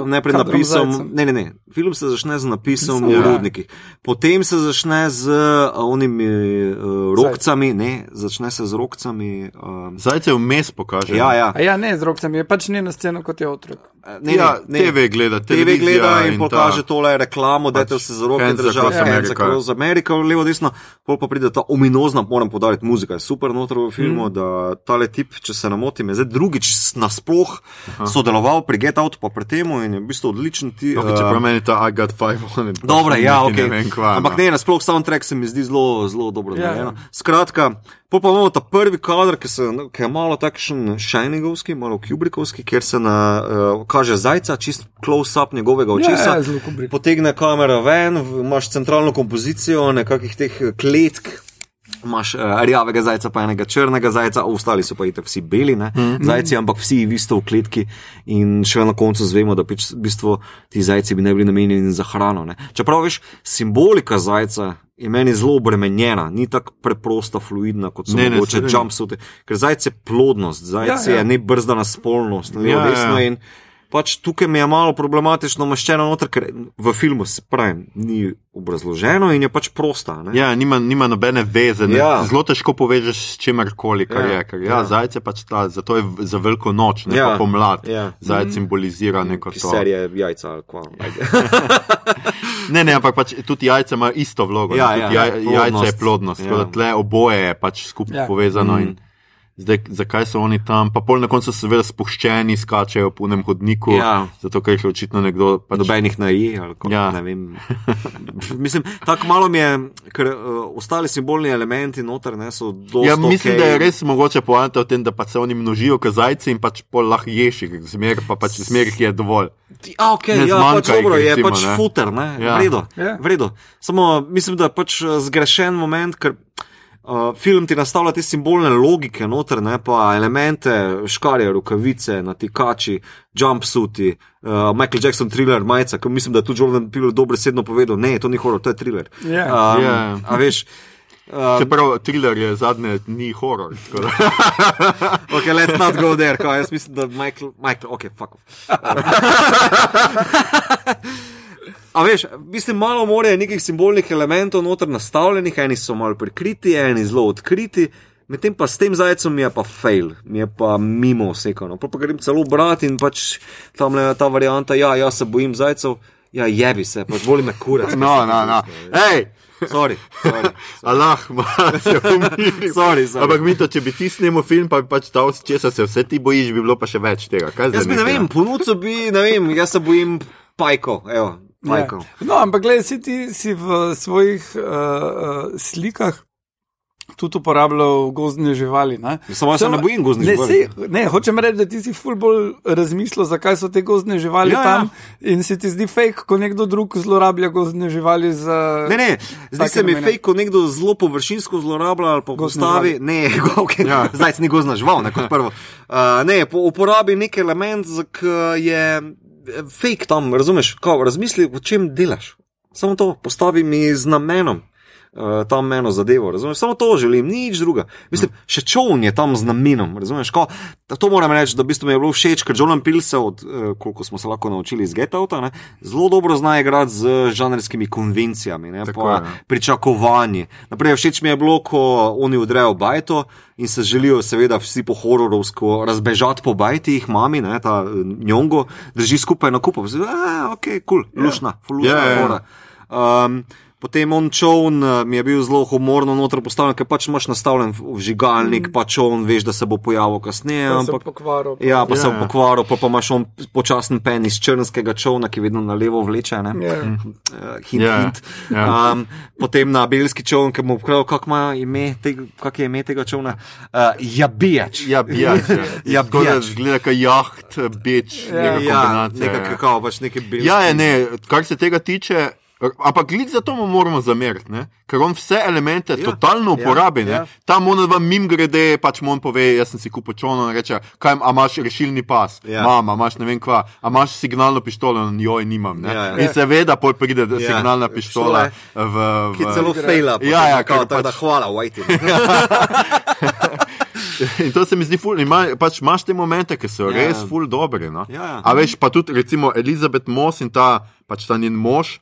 najprej Kadrom napisom. zajcem. Ne, ne, ne. Film se začne z napisom Pisem, v ja. urodnikih, potem se začne z uh, onimi uh, rokcami, ne, začne se z rokcami. Um, Zajce vmes pokaže. ja, ja. A ja, ne, z rokami je pač njena scena kot je otrok. Ne, ja ne, ne. TV gleda, TV gleda in ta- pokaže tole reklamo, da pač se za roke držati, Across hands America. across America, levo, desno, pol pa pride ta ominozna, moram podariti, muzika je super noter v filmu, mm. da tale tip, če se ne motim, je zdaj drugič nasploh sodeloval pri Get Out, pa pri temu in je v bistvu odličen ti. Okay, eh, Čeprav meni ta I got five on it. Dobro, ja, okay. Ne vem, kva, Ampak no. ne, nasploh soundtrack se mi zdi zelo, zelo dobro Ja, narejeno. Skratka, pol pa imamo ta prvi kader, ki, se, ki je malo takšen Shiningovski, malo Kubrickovski, kjer se na, uh, kaže zajca, čist close-up njegovega očesa. Ja, zelo Kubrick. Potegne kamera ven, imaš centralno kompozicijo nekakih teh eh, kletk. Imaš uh, rjavega zajca, pa enega črnega zajca, ostali so pa itak vsi beli, ne? Mhm. zajci, ampak vsi v isto v kletki. In še na koncu zvemo, da pač v bistvu ti zajci bi ne bili namenjeni za hrano. Ne? Čeprav veš, simbolika zajca je meni zelo obremenjena, ni tako preprosta, fluidna kot so Ne, mogoče seveda. jumpsuite. Ker zajce je plodnost, zajce Ja, ja. je nebrzdana spolnost, ne ja, desno. ja. In pač tukaj mi je malo problematično maščeno noter, ker v filmu se pravi, ni obrazloženo in je pač prosta. Ne? Ja, nima, nima nobene veze. ne. Ja. Zelo težko povežeš s čimerkoli, kar Ja, je. Ker, ja, ja. ja. Zajce pač ta, zato je za veliko noč, ne Ja, pa pomlad. ja. Zajec simbolizira neko to. serije jajca ali kva. [laughs] Ne, ne, ampak pač tudi jajce imajo isto vlogo. ne. Ja, Tudi ja, jaj, plodnost. jajce je plodnost. Ja. Tle oboje je pač skupaj Ja. povezano. Mm. Mm. Zdaj, zakaj so oni tam? Pa pol na koncu so seveda spuščeni, skačejo po enem hodniku, Ja. zato ker jih je očitno nekdo. Pač, Nobenih na i, ali kako Ja. ne vem. [laughs] mislim, tako malo mi je, ker uh, ostali simbolni elementi noter ne, so dosti. Ja, mislim, okay. da je res mogoče poanta v tem, da pač se oni množijo kot zajci in pač pol lahko ješi, zmer pa pač zmer jih je dovolj. Ti- A, okay, Ne ja, pač dobro, je recimo, pač ne. futer, ne, ja. Ja. vredo, Ja. vredo. Samo mislim, da je pač eh, zgrešen moment, ker uh, film ti nastavlja te simbolne logike noter, ne pa elemente, škarje, rokavice, natikači, jumpsuiti, uh, Michael Jackson thriller, majica, ki mislim, da je tudi Jordan Peele dobesedno povedal, ne, to ni horor, to je thriller. Ja. Um, Ja. A veš. Um, Čeprav thriller je zadnje ni horor. Ok, let's not go there, kaj jaz mislim, da Michael, Michael, ok, fuck off. [laughs] A veš, mislim, malo more je nekih simbolnih elementov noter nastavljenih, eni so malo prikriti, eni zelo odkriti, medtem pa s tem zajcem mi je pa fail, mi je pa mimo vsekano. Pa, pa grem celo brati in pač tam je ta varianta, ja, jaz se bojim zajcev, ja, jebi se, pač boli me kurec. No, no, no. Hej, sorry. sorry. Allah, malo se umiri. [laughs] Sorry, sorry. Ampak mi to, če bi ti snimil film, pa bi pač dal, česa se vse ti bojiš, bi bilo pa še več tega. Kaj Jaz bi ne vem, ponudil bi, ne vem, jaz se bojim pajko. Evo, pajko. Ja. No, ampak gledaj, si ti si v svojih uh, uh, slikah tudi uporabljal gozdne živali. Ne? Samo jaz se ne bojim gozdnih ne, živali. sej- Ne, hočem reči, da ti si ful bolj razmislil, zakaj so te gozdne živali Ja, ja, ja. tam in se ti zdi fake, ko nekdo drug zlorablja gozdne živali za. Ne, ne, zdi take se mi namene. fake, ko nekdo zelo površinsko zlorablja ali pa Gozdne postavi. Ne, [laughs] okay. Ja. ja. zdaj ni gozna žival, ne kot prvo. Uh, ne, po, uporabi nek element, ki je fake tam, razumeš? Kao, razmisli, o čem delaš. Samo to postavi mi z namenom. Uh, tam eno zadevo, razumeš? Samo to želim, nič druga. Mislim, še čovn je tam z namenom, razumeš? Ko, to moram reči, da v bistvu mi je bilo všeč, ker Jordan Peele se, od, uh, koliko smo se lahko naučili iz Get Outa, ne, zelo dobro zna igrati z žanrskimi konvencijami, ne, Tako pa je, ja. pričakovanji. Naprej, všeč mi je bilo, ko oni udrejo bajto in se želijo, seveda, vsi po hororovsko razbežati po bajti, jih mami, ne, ta eh, njongo, drži skupaj na kupu. Zdaj, ok, kul, cool, lušna, lušna Ja, ja, ja. fora. Um, potem on čovn eh, mi je bil zelo humorno noter postavljen, ker pač imaš nastavljen vžigalnik, mm. pa čovn veš, da se bo pojavil kasneje. se Ampak, pokvaril. ja, pa ja, se bo ja. pokvaril, pa, pa imaš on počasen pen iz črnskega čovna, ki vedno na levo vleče. Ne? Ja. Uh, hint, Ja, hint. ja. Um, potem na belski čovn, ki mu pravi, kako ima ime, tega, kak je ime tega čovna. Uh, jabijač. Ja, [laughs] bijač. Ja, Tako da bijač. Zgleda kot jaht, beč, Ja. neka Ja, kombinacija. ja. kakao, pač nekaj belskega. Ja, je, ne, kar se tega tiče. Ampak glede za to mu moramo zameriti, ne? ker on vse elemente ja, totalno uporabi. ja, Ja, ja. ja. Tam on vam mim grede, pač mu on pove, jaz sem si kupil čovno in reče, kaj imaš rešilni pas, Ja. mama, imaš ne vem kva, imaš signalno pištolo, in joj nimam. Ne? Ja, ja. In seveda pol pride ja. Signalna pištola v. v Ki celo fejla, Ja, ja, kao, tako da pač- hvala, Whitey. [laughs] In to se mi zdi ful. Ima, pač imaš te momente, ki so Ja. res ful dobri. No? Ja, ja. A veš, pa tudi recimo Elizabeth Moss in ta, pač ta njen mož.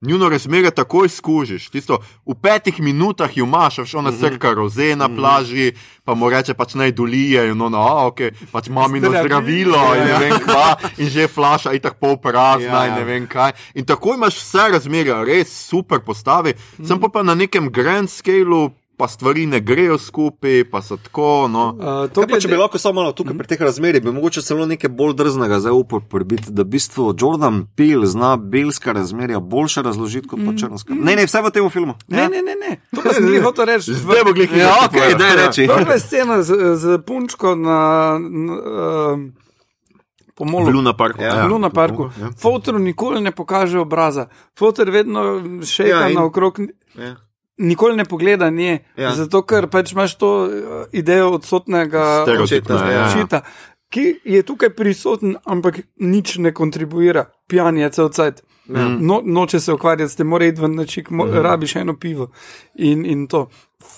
Njuno razmerje takoj skužiš. Tisto, v petih minutah jo imaš, a veš, ona crka roze na plaži, pa mu reče, pač naj dolije, in ona, a, ok, pač mamino Zdravilo. zdravilo, in ne vem kva, in že flaša, in tako pol prazna, Ja, in ja. ne vem kaj. In tako imaš vse razmerje, res super postavi, sem pa, pa na nekem grand scaleu, pa stvari ne grejo skupaj, pa so tako. No. Uh, to pa, če bi glede- lahko samo malo tukaj pri teh razmerjih, bi mogoče celo nekaj bolj drznega zdaj upodobiti, da v bistvu Jordan Peele zna belska razmerja boljše razložiti kot pa črnska. Ne, ne, vse v tem filmu. Ne, ne, ne, ne. To pa sem [laughs] jih hotel reči. Zdaj bo glih Ja, ok, daj reči. Prva je scena z, z punčko na. na um, Po molu. Luna Parku. Ja. Luna parku. Ja. Fotor nikoli ne pokaže obraza. Fotor vedno šepa Ja, ja, in- naokrog, Ja. Nikoli ne pogleda nje. Ja. Zato, ker pač imaš to eh, idejo odsotnega Očeta, ja. očeta, ki je tukaj prisoten, ampak nič ne kontribuira. Pijan je cel cajt. No, noče se ukvarjati s tem, mora iti v načik, mo, rabiš eno pivo. In, in to.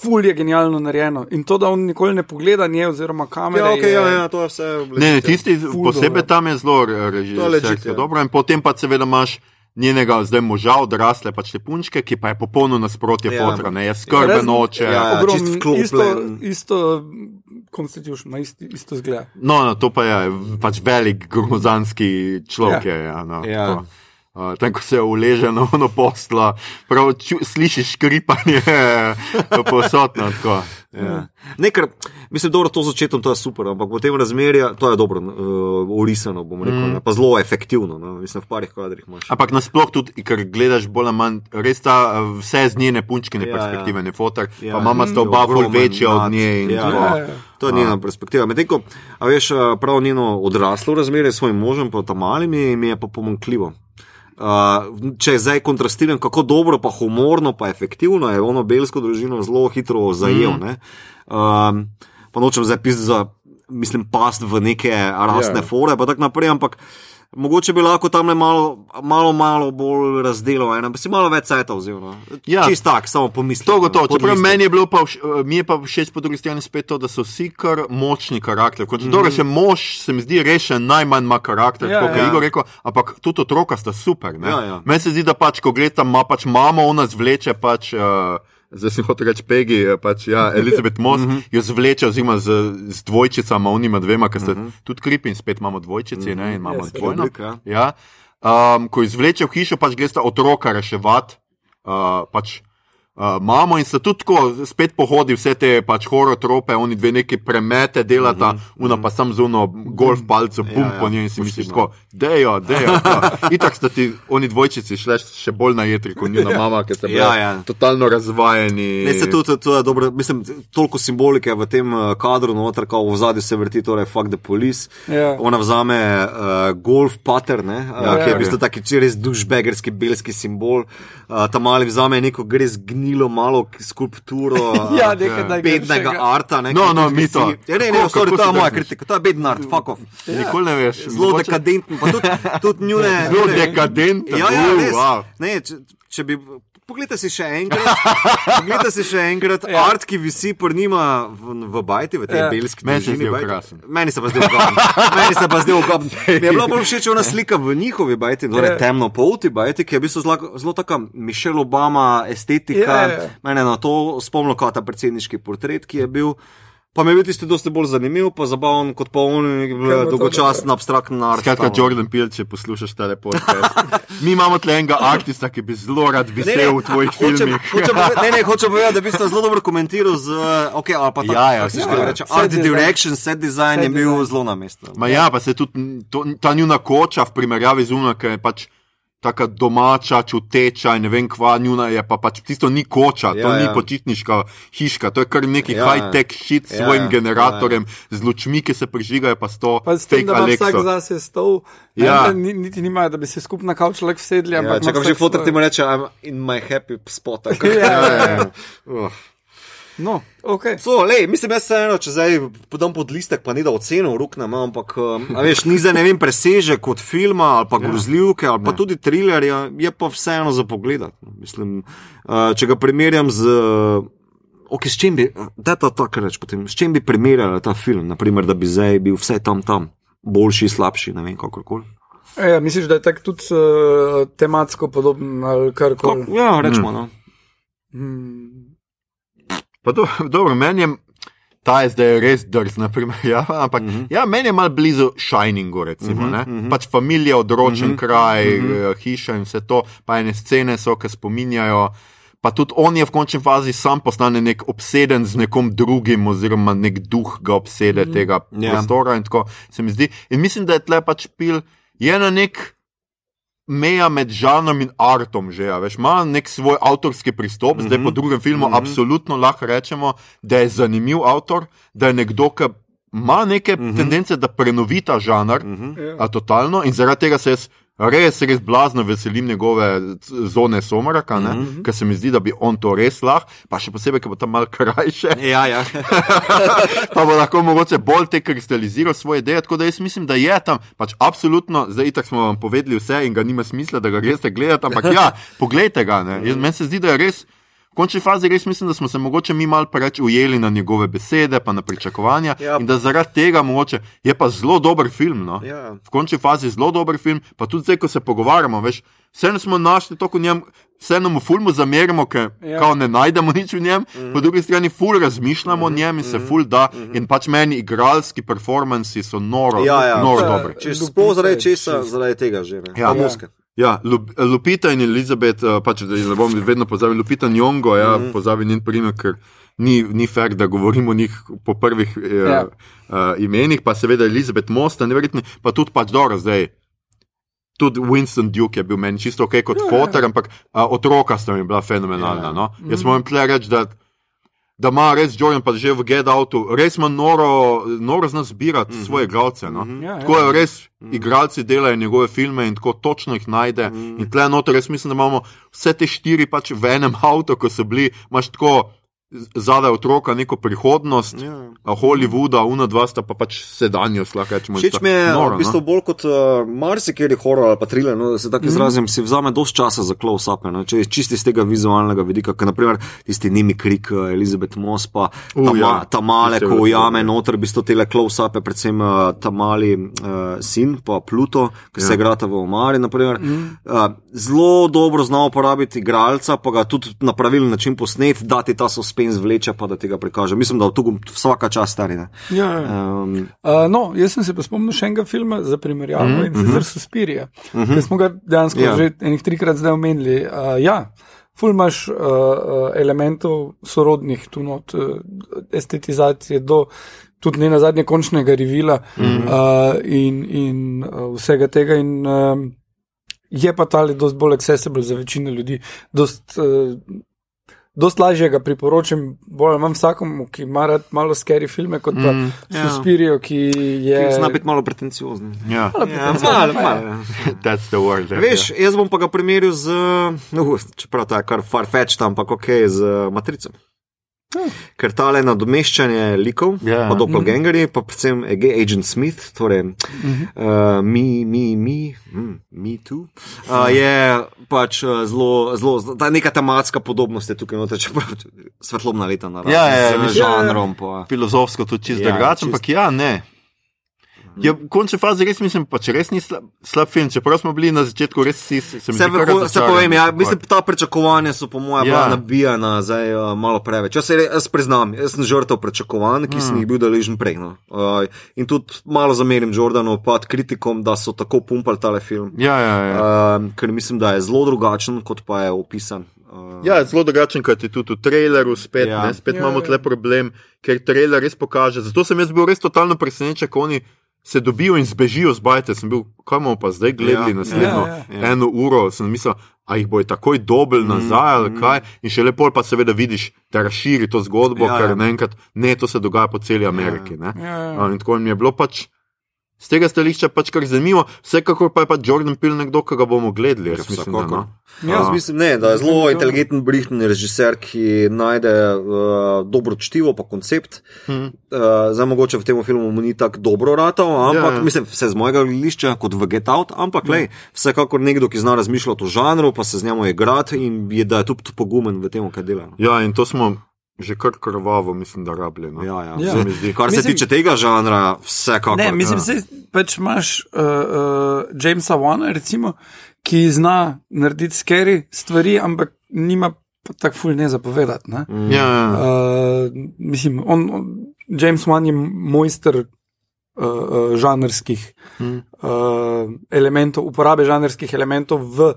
Ful je genialno narejeno. In to, da on nikoli ne pogleda nje, oziroma kamere. Ja, okay, je, ja, ja, to je vse. Ne, ne, tisti posebej tam je zelo To je režisersko ja. dobro. In potem pa seveda imaš njenega zdaj moža, odrasle pač te punčke, ki pa je popolno nasprotje Ja. fotra, ne, je skrben oče. Ja. Ogrom, čist vklopljen. isto, isto Constitution, ima isto, isto zgleda. No, no, to pa je pač velik gromozanski človek. Ja. Je, ja, no, Ja. tako. Uh, tam, ko se uleže na ono poslo, prav ču, slišiš škripanje [laughs] posodno. tako. Ja. Nekaj, mislim, dobro, to začetkom to je super, ampak potem razmerja, to je dobro, uh, urisano, bom rekel, mm. pa zelo efektivno, no, mislim, v parih kadrih imaš. Ampak nasploh tudi, ker gledaš bolj ali manj, res ta uh, vse z njene punčkine Ja, ja, perspektive, ja. ne fotor, Ja. pa mama sta oba Ogromen večja od nje. ja, tako. Ja, ja. To je njena perspektiva. Medtem ko, a veš, a, prav njeno odraslo razmerje s svojim možem, pa tam malim, mi, mi je pa pomankljivo. Uh, če zdaj kontrastiram, kako dobro, pa humorno, pa efektivno je ono belsko družino zelo hitro zajel. Mm. Um, pa nočem zdaj pisati za, mislim, past v neke rasne Ja. yeah. fore, pa tako naprej, ampak mogoče bi lahko tam malo, malo, malo bolj razdelal, ena, bi si malo več cajta vzel. No. Ja. Čist tak, samo pomisli. To gotovo. Čeprav meni je bilo pa, vš- eh, mi je pa všeč po drugi strani spet to, da so vsi kar močni karakter. Kot mm. -hmm. še mož se mi zdi rešen, najmanj ima karakter, Ja, ja, kot ja. je Igor rekel, ampak tudi otroka sta super. ne. Ja, ja. Meni se zdi, da pač, ko gledam, ima pač mama, ona zvleče pač. Uh, Zdaj sem hotel reči Pegi, eh, pač, ja, [laughs] Elizabeth Moss Mhm. jo zvleče, oziroma z, z dvojčicama, onima dvema, ki sta tudi kripi in spet imamo dvojčici, ne, in imamo Ja, seveda. dvojno. Oblika, Ja. Um, ko izvleče v hišo, pač gre sta otroka reševati. Uh, pač Uh, imamo in se tudi tako spet pohodi vse te pač horotrope, oni dve neki premete delata, mm -hmm. una pa sam zuno golf palcev, bum ja, ja, po njej in si misliš, tako, dejo, dejo. [laughs] Itak sta ti oni dvojčici šle še bolj na jetri, kot njena mama, ki sta bila ja, ja. totalno razvajeni. Ne, se tudi, to je dobro, mislim, toliko simbolike v tem uh, kadru, noter, ko v zadnji se vrti, torej fuck the police. Ja. Ona vzame uh, golf pattern, uh, ja, ki je v bistvu taki res dušbegerski belski simbol, uh, ta mali vzame neko gre zgnil gnilo malo skulpturo [laughs] ja, nekaj, bednega arta. Ne, no, no, mi to. Ja, ne, ne, sorry, to je moja kritika, to je bedni art, fuck off. Ja. Nikoli ne veš. Zelo mogoče... dekadentno, pa tudi, tudi njune. Zelo dekadentno. Ja, ja, res. Wow. Ne, če, če bi. Poglejte si še enkrat, poglejte si še enkrat ja. art, ki visi por njima v, v bajti, v tej ja. belski mežini. Meni se pa zdel ugoden. Meni se pa zdel ugoden. Mi je bila bolj všeč ona slika v njihovi bajti, torej ja. temno polti bajti, ki je v bistvu zelo, zelo taka Mišel Obama estetika. Ja, ja, ja. Mene na to spomnilo kot ta predsedniški portret, ki je bil. Pa mi je bil tisti dosti bolj zanimiv, pa zabaven kot pa on, dolgočasen, abstraktni art. Skratka, Jordan Peele, če poslušaš ta lepo. [laughs] mi imamo tle enega artista, ki bi zelo rad visel v tvojih filmih. Hoče, hoče, ne, ne, hoče povedati, da bi ste zelo dobro komentiral z, ok, ali pa tako. Ja, ja, ja, ja. Reče, art direction, set design set je bil zelo na mestu. Ma ja, pa se tudi to, ta njuna koča v primerjavi z unakem je pač tako domača, čuteča in ne vem, kva njuna je, pa pač tisto ni koča, ja, to ni ja. počitniška hiška, to je kar neki ja, high-tech shit s ja, svojim ja, generatorjem, ja, ja. z lučmi, ki se prižigajo, pa sto. Pa s tem, da ima vsak zase stol. Ja. Ne, niti nimajo, da bi se skupaj na kavč lahko sedli. Ja, če kam že fotor ti mu reče, I'm in my happy spot. ja, ja, ja. Uh. [laughs] No, okay. so, lej, mislim, jaz se eno, če zdaj podam pod listek, pa ni da oceno ruknem, ampak um, veš, ni za ne vem preseže kot filma ali pa ja. grozljivke ali pa ne. tudi trilerja, je pa vseeno za pogled. Mislim, uh, če ga primerjam z. Ok, s čim bi, da to tako reč, potem, s čim bi primerjali ta film, naprimer, da bi zdaj bil vse tam tam, boljši, slabši, ne vem, kako koli. Ja, misliš, da je tako tudi uh, tematsko podoben ali kar koli? Ja, rečemo. Hmm. No. Hmm. Pa do, [laughs] dobro, meni je ta je zdaj res drzna primerjava, ampak mm -hmm. ja, meni je malo blizu Shiningu, recimo. Mm -hmm. Pač familija, odročen mm -hmm. kraj, mm -hmm. hiša in vse to, pa ene scene so, ki spominjajo. Pa tudi on je v končni fazi sam postane nek obseden z nekom drugim, oziroma nek duh ga obsede mm. tega yeah. Ja. prostora. In tako se mi zdi. In mislim, da je tle pač pil, je na nek meja med žanrom in artom, že veš, ima nek svoj avtorski pristop, mm -hmm. zdaj po mhm. drugem filmu, mm -hmm. absolutno lahko rečemo, da je zanimiv avtor, da je nekdo, ki ima neke mm -hmm. tendence, da prenovi ta žanr, mm -hmm. totalno in zaradi tega se jaz res, res blazno veselim njegove zone somraka, mm -hmm. ker se mi zdi, da bi on to res lahko, pa še posebej, ker bo tam mal krajše. Ja, ja. [laughs] pa bo lahko mogoče bolj te kristaliziral svoje ideje. Tako da jaz mislim, da je tam, pač absolutno, zdaj itak smo vam povedali vse in ga nima smisla, da ga greste gledati, ampak ja, pogledajte ga. Meni se zdi, da je res končni fazi res mislim, da smo se mogoče mi malo preveč ujeli na njegove besede, pa na pričakovanja. Ja. In da zaradi tega mogoče je pa zelo dober film. No? Ja. V končni fazi zelo dober film, pa tudi zdaj, ko se pogovarjamo, veš, vseeno smo našli to v njem. Vseeno mu fulmo zamerimo, ker ja. ne najdemo nič v njem, mm. po drugi strani ful razmišljamo mm. o njem in se mm. ful da. Mm. In pač meni igralski performanci so noro, ja, ja. noro dobri. Če sploh zaradi česa, zaradi tega že. Ne? Ja, ja. Ja, Lupita in Elizabeth, eh, pač, da ne bom vedno pozabil, Lupita in Jongo, ja, mm -hmm. pozabil njen primer, ker ni, ni fair, da govorimo o njih po prvih eh, ja. uh, imenih, pa seveda Elizabeth Most, neverjetni, pa tudi pač dobro zdaj. Tudi Winston Duke je bil meni čisto ok kot ja, ja. fotor, ampak uh, otroka sta mi bila fenomenalna. Ja. No? Jaz mm -hmm. moram tle reči, da da ima res Jordan, pa že v Get Outu, res ima noro, noro zna zbirati mm -hmm. svoje igralce. No? Mm -hmm. ja, tako je res, mm -hmm. igralci delajo njegove filme in tako točno jih najde. Mm -hmm. In tle noter, res mislim, da imamo vse te štiri pač v enem avtu, ko so bili, imaš tako zadaj otroka neko prihodnost, ja. Hollywooda, una dva sta pa pač sedanjost. Všeč mi je noro, v bistvu no? bolj kot uh, marsikeri horor ali pa thriller, no, se tako mm. izrazim, si vzame dosti časa za close-up, no, če je čisti z tega vizualnega vidika, kot naprimer tisti nimi krik uh, Elizabeth Moss, pa uh, ta, ja. ta male, ko ujame noter, v bistvu tele close-up, predvsem uh, ta mali uh, sin, pa Pluto, ki ja. se igrata v Omari. Mm. Uh, zelo dobro zna uporabiti igralca, pa ga tudi na pravilen način posnet, dati ta suspense spet zvleče, pa da tega prikaže. Mislim, da tu vsaka čas stari. Ja, ja. Um, uh, no, jaz sem se pa spomnil še enega filma za primerjavo mm -hmm. in sicer Suspirija, uh -huh. ki smo ga dejansko ja. že enih trikrat zdaj omenili. Uh, ja. ful imaš uh, elementov sorodnih, tu not, uh, estetizacije do. Tudi ne na zadnje končnega revila mm -hmm. uh, in, in uh, vsega tega. In, uh, je pa ta ali dosti bolj accessible za večino ljudi. Dost, uh, dost lažje ga priporočam, bolj imam vsakomu, ki ima rad malo scary filme, kot pa mm, ja. Suspirio, ki je. Zna biti malo pretenciozen. Ja, Malo Ja, pretenciozen, malo, je. malo. that's the word. there, Veš, jaz bom pa ga primerjal z, no, čeprav to je kar farfetch, ampak ok, z matrico. Ker tale nadomeščanje likov, Ja. pa doppelgangeri, pa predvsem Ag- Agent Smith, torej uh, mi, mi, mi, mm, mi tu, uh, je pač uh, zelo, zelo, ta neka tematska podobnost je tukaj noter, čeprav [laughs] svetlobna leta naravno. Ja, ja, mislim- žanrom. Pa. filozofsko tudi čisto Ja, ja, drugače, ampak ja, ne. Ja, v končni fazi res mislim, pa če res ni slab, slab film, čeprav smo bili na začetku res vsi, se, se mi Se, povem, ja, mislim, ta pričakovanja so po mojem Ja. bila nabijana zdaj uh, malo preveč. Jaz, se, jaz priznam, jaz sem žrtev pričakovanj, ki sem jih bil deležen prej. No. Uh, in tudi malo zamerim Jordanu, pa kritikom, da so tako pumpali tale film. Ja, ja, ja. Uh, ker mislim, da je zelo drugačen, kot pa je opisan. Uh, Ja, zelo drugačen, kot je tudi v traileru, spet, Ja. ne, spet Ja, ja, imamo ja. tle problem, ker trailer res pokaže. Zato sem jaz bil res totalno presenečen, ko oni se dobijo in zbežijo z bajte. Sem bil, kaj bomo pa zdaj gledali Ja, ja, naslednjo ja, ja, ja. eno uro. Sem mislil, a jih bojo takoj dobili nazaj ali kaj. In še lepo pa seveda vidiš, da razširi to zgodbo, Ja, ja, ker ja. naenkrat ne, to se dogaja po celi Ameriki. Ja, Ja, ja. ja. In tako mi je bilo pač. Z tega stališča pač kar zanimivo, vsekakor pa je pa Jordan Peele nekdo, ki ga bomo gledali. Jaz Ja, mislim, da, no. Ja. Jaz mislim, ne, da je zelo inteligenten, brihtni režiser, ki najde uh, dobro čtivo, pa koncept. Mhm. Uh, zdaj, mogoče v tem filmu mu ni tako dobro ratal, ampak Ja, ja. mislim, vse z mojega gledišča, kot v Get Out, ampak lej, vsekakor nekdo, ki zna razmišljati o žanru, pa se z njemu igrati in je, da je tudi pogumen v tem, kaj dela. no. Ja, in to smo že kar krvavo, mislim, da rabljeno. Ja, ja. Ja. Se mi zdi. Kar se Mislim- tiče tega žanra, vsekakor. Ne, mislim, ja. da pač imaš uh, uh, Jamesa Wana, recimo, ki zna narediti scary stvari, ampak nima tako ful ne zapovedati. Ne? Mm. Ja, ja. Uh, mislim, on, on, James Wan je mojster uh, žanrskih Mm. uh, elementov, uporabe žanrskih elementov v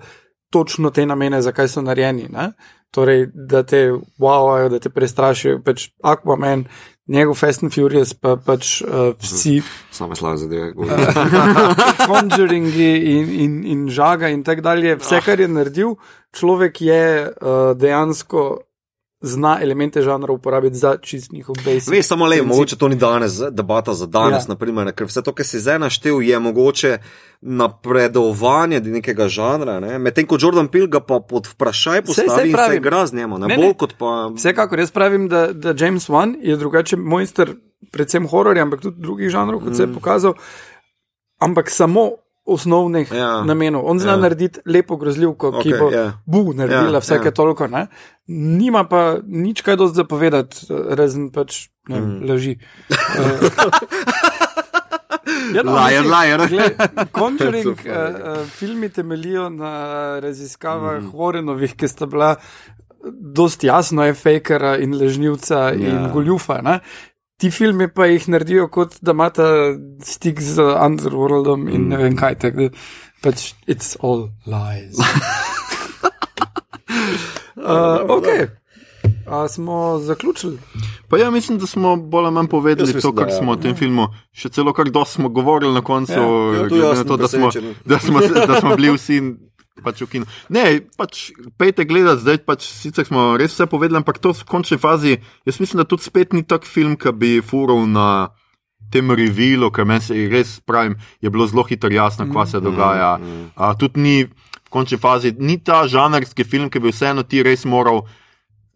točno te namene, zakaj so narejeni. Ne? Torej, da te wowajo, da te prestrašijo, pač Aquaman, njegov Fast and Furious, pa pač uh, vsi Same slave zadeve. Conjuringi in, in, in žaga in tako dalje. Vse, kar je naredil, človek je uh, dejansko zna elemente žanra uporabiti za čist njihov basic. Veš, samo le, mogoče to ni danes, debata za danes, Ja. naprimer, ker vse to, kar si zdaj naštel, je mogoče napredovanje nekega žanra, ne? medtem ko Jordan Peele ga pa pod vprašaj postavi in se igra z njemu, ne, Ne, ne ne. bolj kot pa. Vsekakor jaz pravim, da, da James Wan je drugače mojster, predvsem hororja, ampak tudi drugih žanrov, kot Mm. se je pokazal, ampak samo osnovnih Ja. namenov. On zna Ja. narediti lepo grozljivko, okay, ki bo ja. bu naredila Ja, vsake ja. toliko. Ne? Nima pa nič kaj dosti zapovedati, razen pač ne, Mm. laži. Uh, [laughs] [laughs] Ja, no, liar. Gled, Conjuring [laughs] uh, uh, filmi temeljijo na raziskavah mm. Warrenovih, ki sta bila dosti jasno je fakera in ležnivca ja. in goljufa. Ne? Ti filmi pa jih naredijo kot da imata stik z Underworldom in mm. ne vem kaj. Tak, da, pač it's all lies. [laughs] uh, ok. A smo zaključili? Pa ja, mislim, da smo bolj ali manj povedali mislim, to, kar da ja. smo o tem filmu. Še celo kar dosti smo govorili na koncu, Ja, ja, glede na to, da smo, da, smo, da smo bili vsi. Pač v kinu. Ne, pač pejte gledati, zdaj pač sicer smo res vse povedali, ampak to v končni fazi, jaz mislim, da tudi spet ni tak film, ki bi furil na tem revilu, ker meni se res pravim, je bilo zelo hitro jasno, kva se dogaja. A, tudi ni v končni fazi, ni ta žanrski film, ki bi vseeno ti res moral,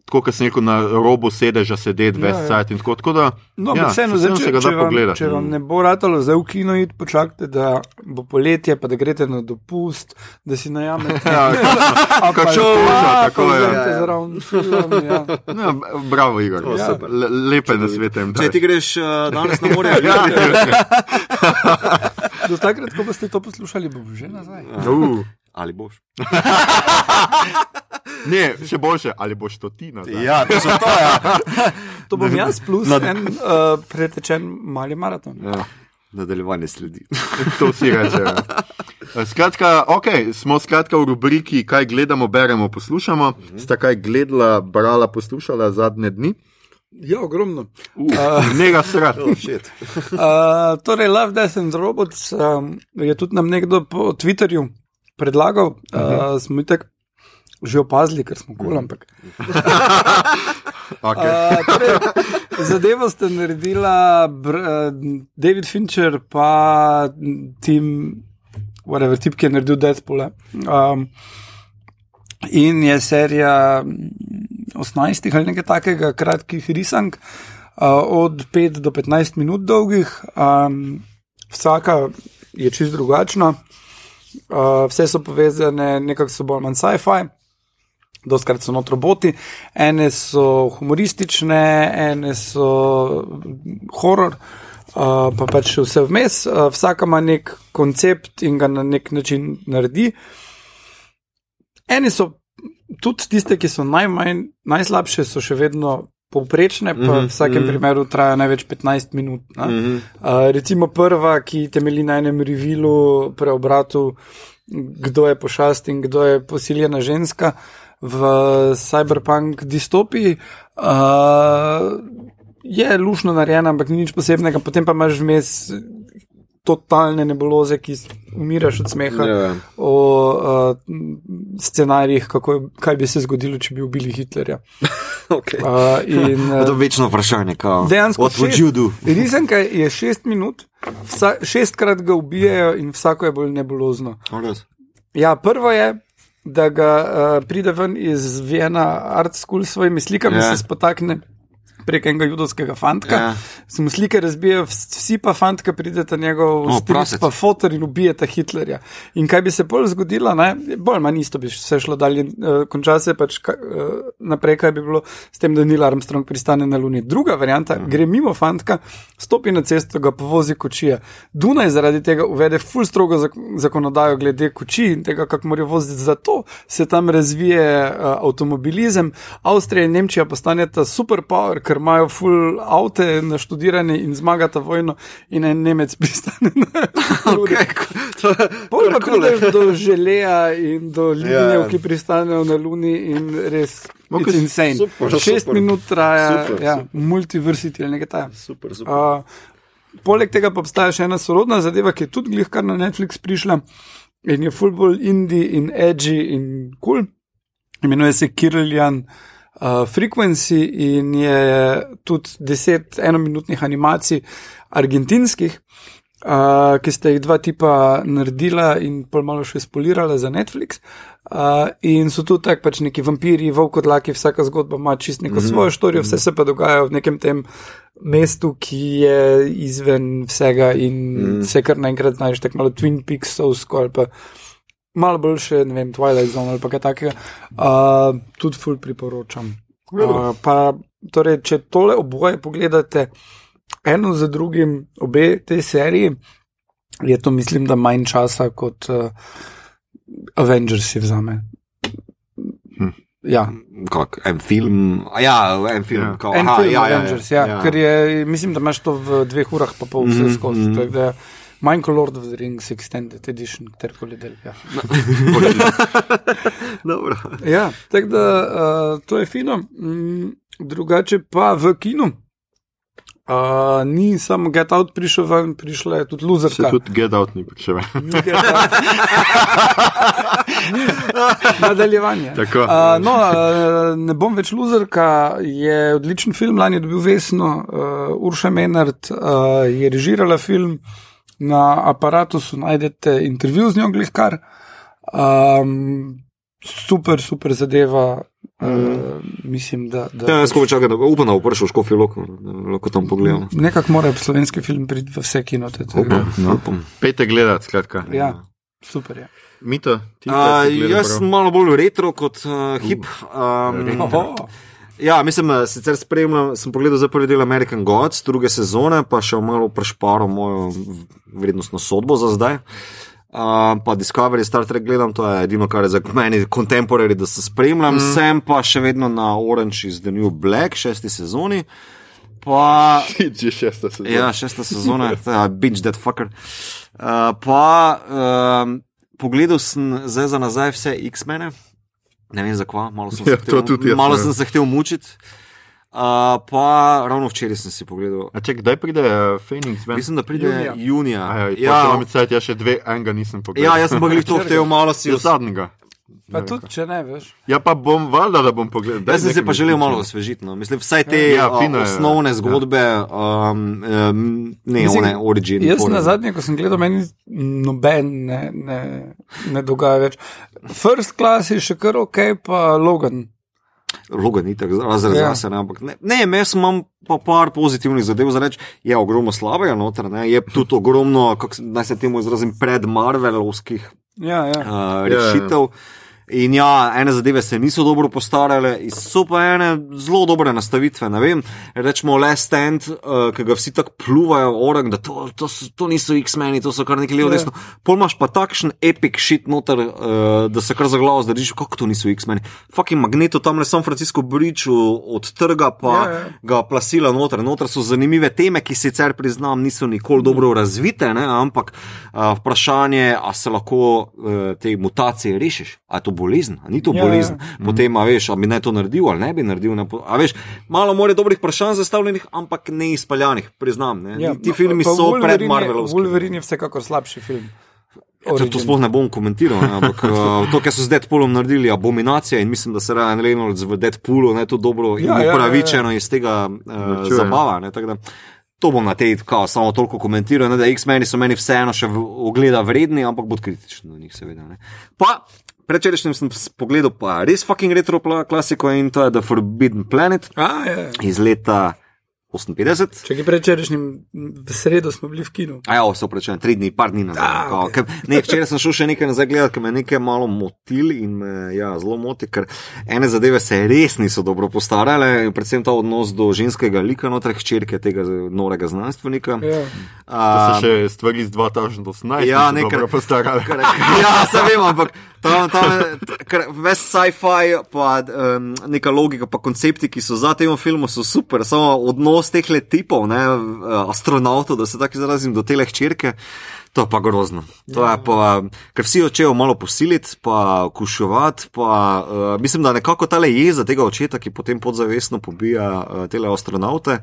tako kot sem rekel, na robu sedeža sedeti, ves sajt in tako. tako da, No, ja, vseeno, zdaj, se če, ga če, da vam, pogledati. če vam ne bo ratalo zdaj v kino iti, počakajte, da bo poletje, pa da greste na dopust, da si najamete. [laughs] Ja, [laughs] kakšno kožo, tako je. Ja, zraven film, ja. [laughs] Ja, bravo, Igor. O, Ja. super. Le, lepe na svete jim Če ti greš uh, danes na morje, Ja, Do takrat, ko boste to poslušali, bo že nazaj. uh, ali boš. [laughs] ne, še boljše, ali boš to ti nazaj? Ja, to to, ja. To bom jaz plus Na- en uh, pretečen mali maraton. Ja, Nadaljevanje sledi. [laughs] to vsi rečejo. [laughs] Skratka, okay, smo skratka v rubriki, kaj gledamo, beremo, poslušamo. Sta kaj gledala, brala, poslušala zadnje dni? Ja, ogromno. Uh, Nega srca. Oh, shit. Uh, torej, Love, Death and Robots um, je tudi nam nekdo po Twitterju predlagal. Uh, smo jih tako že opazili, ker smo kul, ampak. [laughs] Okay. Uh, torej, zadevo ste naredila br, uh, David Fincher, pa tim, whatever, tip, ki je naredil Deadpool. Um, in je serija 18 ali nekaj takega, kratkih risank, uh, od 5 do 15 minut dolgih. Um, vsaka je čist drugačna, uh, vse so povezane, nekako so bolj manj sci-fi. Doskrat so not roboti, ene so humoristične, ene so horor, uh, pa pač vse vmes. Uh, vsaka ima nek koncept in ga na nek način naredi. Ene so tudi tiste, ki so najmanj, najslabše, so še vedno povprečne, pa mm -hmm, v vsakem mm -hmm. primeru traja največ 15 minut. Mm -hmm. uh, recimo prva, ki temelji na enem revilu, preobratu, kdo je pošast in kdo je posiljena ženska v cyberpunk distopiji. Uh, je lušno narejena, ampak ni nič posebnega, potem pa imaš vmes totalne nebuloze, ki umiraš od smeha, Ja. o uh, scenarijih, kako, kaj bi se zgodilo, če bi ubili Hitlerja. [laughs] Okay. Uh, in, [laughs] To je uh, večno vprašanje. Kao. Dejansko do? [laughs] Rizenka je šest minut, vsa, šestkrat ga ubijajo in vsako je bolj nebulozno. Res? Ja, prvo je, da ga uh, pride ven iz Viena Art School s svojimi slikami, Ja. yeah. se spotakne prek enega judovskega fantka. Ja. Se mu slike razbijajo, vs- vsi pa fantka prideta njegov oh, prasec. pa fotor in ubijeta Hitlerja. In kaj bi se bolj zgodilo, ne? bolj manj isto bi se šlo dalje, uh, konča se pač ka, uh, naprej, kaj bi bilo s tem, da Neil Armstrong pristane na Luni. Druga varianta, mm. gre mimo fantka, stopi na cesto, ga povozi kočija. Dunaj zaradi tega uvede ful strogo zak zakonodajo glede kočij in tega, kako morajo voziti. Zato se tam razvije uh, avtomobilizem. Avstrija in Nemčija postaneta superpower, ker imajo ful avte naštudirane in zmagata vojno in en Nemec pristane na [laughs] je- Pol pa kul je. prideš do želeja in do linjev, Ja. ki pristanejo na Luni in res. Ok, It's insane. super, Šest super. minut traja, Super, ja, super. multiversity ali nekaj takega. Super, super. Uh, poleg tega pa obstaja še ena sorodna zadeva, ki je tudi glih kar na Netflix prišla in je full bolj indie in edgy in cool. Imenuje se Kirillian uh, Frequency in je tudi deset enominutnih animacij argentinskih. Uh, ki ste jih dva tipa naredila in pol malo še spolirala za Netflix. Uh, in so tu tako pač neki vampiri, volkodlaki, vsaka zgodba ima čist neko mm -hmm. svojo štorijo, vse se pa dogaja v nekem tem mestu, ki je izven vsega in mm. se kar naenkrat znaš tako malo Twin Peaksovsko ali pa malo boljše, ne vem, Twilight Zone ali pa kaj takega. Uh, tudi ful priporočam. Uh, pa, torej, če tole oboje pogledate, eno za drugim, obe te seriji, je to, mislim, da manj časa kot uh, Avengers je vzame. Hm. Ja, Kak, en film. a Ja, en film. Ja. En aha, film ja, ja, Avengers, ja, ja. ker je, mislim, da imaš to v dveh urah, pa pol vse Mhm, skozi. tako da Manj kot Lord of the Rings Extended Edition, katerkoli del. Ja, [laughs] ja tako da uh, to je fino. Mm, drugače pa v kinu. Uh, ni samo Get Out prišel ven, prišla je tudi Se Luzerka. tudi Get Out ni prišel. [laughs] Ni. Nadaljevanje. Tako. Uh, no, uh, ne bom več luzerka, je odličen film, lani je dobil vesno, uh, Urša Menard uh, je režirala film, na aparatu najdete intervju z njo, glihkar. Um, super, super zadeva. Uh, mislim, da. da Ja, skoči čakati, da upam, da bo prišel v škofijo loko, da lahko tam pogledam. Nekako mora slovenski film priti v vse kinote. Upam, No. upam. Pejte gledat, skratka. Ja, super je. Mito, ti Uh, kaj si gledal jaz sem malo bolj retro kot uh, hip. Um, Oho. Ja, mislim, eh, sicer spremljam, sem pogledal za prvi del American Gods, druge sezone, pa še malo prešparal mojo vrednostno sodbo za zdaj. Uh, pa Discovery, Star Trek gledam, to je edino, kar je za meni contemporary, da se spremljam. Mm. Sem pa še vedno na Orange is the New Black, šesti sezoni. Pa Že šesta sezona. Ja, šesta sezona, [laughs] ja, binge that fucker. Uh, pa um, pogledal sem zdaj za nazaj vse X-mene, ne vem zakva, malo sem se Ja, hotel, tudi jaz, malo sem se hotel mučiti. Uh, pa ravno včeraj sem si pogledal. A če kdaj pride uh, Phoenix ven? Mislim, da pride Junija. junija. A Ja, Ja, ja, cajt, ja, še dve, enega nisem pogledal. ja, jaz sem pa glih to [laughs] hotel malo si Ja, zadnjega. Pa tudi, če ne veš. Ja, pa bom valjda, da bom pogledal. Daj Jaz sem se pa želel malo osvežiti. No. Mislim, vsaj te Ja, ja, fino je, osnovne ja. zgodbe, um, um, ne Mislim, one origin. Jaz fore. na zadnje, ko sem gledal, meni noben ne, ne, ne dogaja več. First class je še kar ok, pa Logan. Logan ni tako razred Ja. zase, ne, ampak ne, ne, jaz imam pa par pozitivnih zadev za reči. Je ogromno slabega noter, ne, je tudi ogromno, kako naj se temu izrazim, predmarvelovskih Ja, ja. uh, rešitev. In ja, ene zadeve se niso dobro postarale, so pa ene zelo dobre nastavitve. Ne vem, rečemo le stand, uh, ki ga vsi tako pluvajo, orang, da to, to, so, to niso X-meni, to so kar nekaj levo, Ja. desno. Pol imaš pa takšen epic shit noter, uh, da se kar za glavo zdržiš, kako to niso X-meni. Fucking magneto tam le San Francisco Bridge od trga, pa Ja, ja. ga plasila noter. Noter so zanimive teme, ki sicer priznam, niso nikoli dobro razvite, ne, ampak uh, vprašanje, a se lahko uh, te mutacije rešiš, a je to bolezen, a ni to Ja, bolezen. ja. Potem, a veš, a bi naj to naredil ali ne bi naredil. Ne, a veš, malo more dobrih vprašanj zastavljenih, ampak ne izpaljanih, priznam. Ne. ja. Ti filmi pa so Wolverine pred je- Marvelovskimi. Wolverine je vsekakor slabši film. Ja, To, to sploh ne bom komentiral, ne, ampak uh, [laughs] to, kar so z Deadpoolom naredili, je abominacija in mislim, da se Ryan Reynolds v Deadpoolu ne to dobro in Ja, ja, ja, upravičeno iz tega uh, zabava. Ne, To bom na tej kao, samo toliko komentiral, ne, da X-meni so meni vseeno še v- ogleda vredni, ampak bod kritičen do njih, seveda. Ne. Pa prečerajšnjem sem pogledal pa res fucking retro klasiko in to je The Forbidden Planet A, ja. iz leta 58. Če ki prečerajšnjim v sredo smo bili v kinu. A ja, se oprečujem, tri dni, par dni nazaj. A, okej. ker- Ne, včeraj sem šel še nekaj nazaj gledati, ker me je nekaj malo motil in me ja, zelo moti, ker ene zadeve se res niso dobro postarale, predvsem ta odnos do ženskega lika noter hčerke tega norega znanstvenika. Ja. To A, so še stvari iz 2018. Ja, nekaj- dobro postarale. Kar, ja, se vem, ampak tam, tam ves sci-fi, pa um, neka logika, pa koncepti, ki so za tem filmom, so super. Samo odnos teh le tipov, ne, astronautov, da se tako izrazim, do tele hčerke. To je pa grozno. To je pa, ker vsi hočejo malo posiliti, pa kušovati. Pa, uh, mislim, da nekako ta le jeza tega očeta, ki potem podzavestno pobija uh, tele astronaute.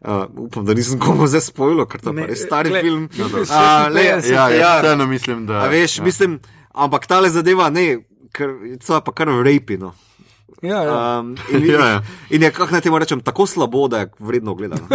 Uh, upam, da nisem komu zdaj spojil, ker to je Ne, pa res stari glej, film. no, [laughs] dobro. A, le, 56, [laughs] Ja, ja, ja. vseeno mislim, da. A veš, ja. ja. mislim, ampak ta le zadeva ne, ker je pa kar repino. Ja, ja. Um, in, [laughs] Ja, ja. in je, kako naj temu rečem, tako slabo, da je vredno gledano.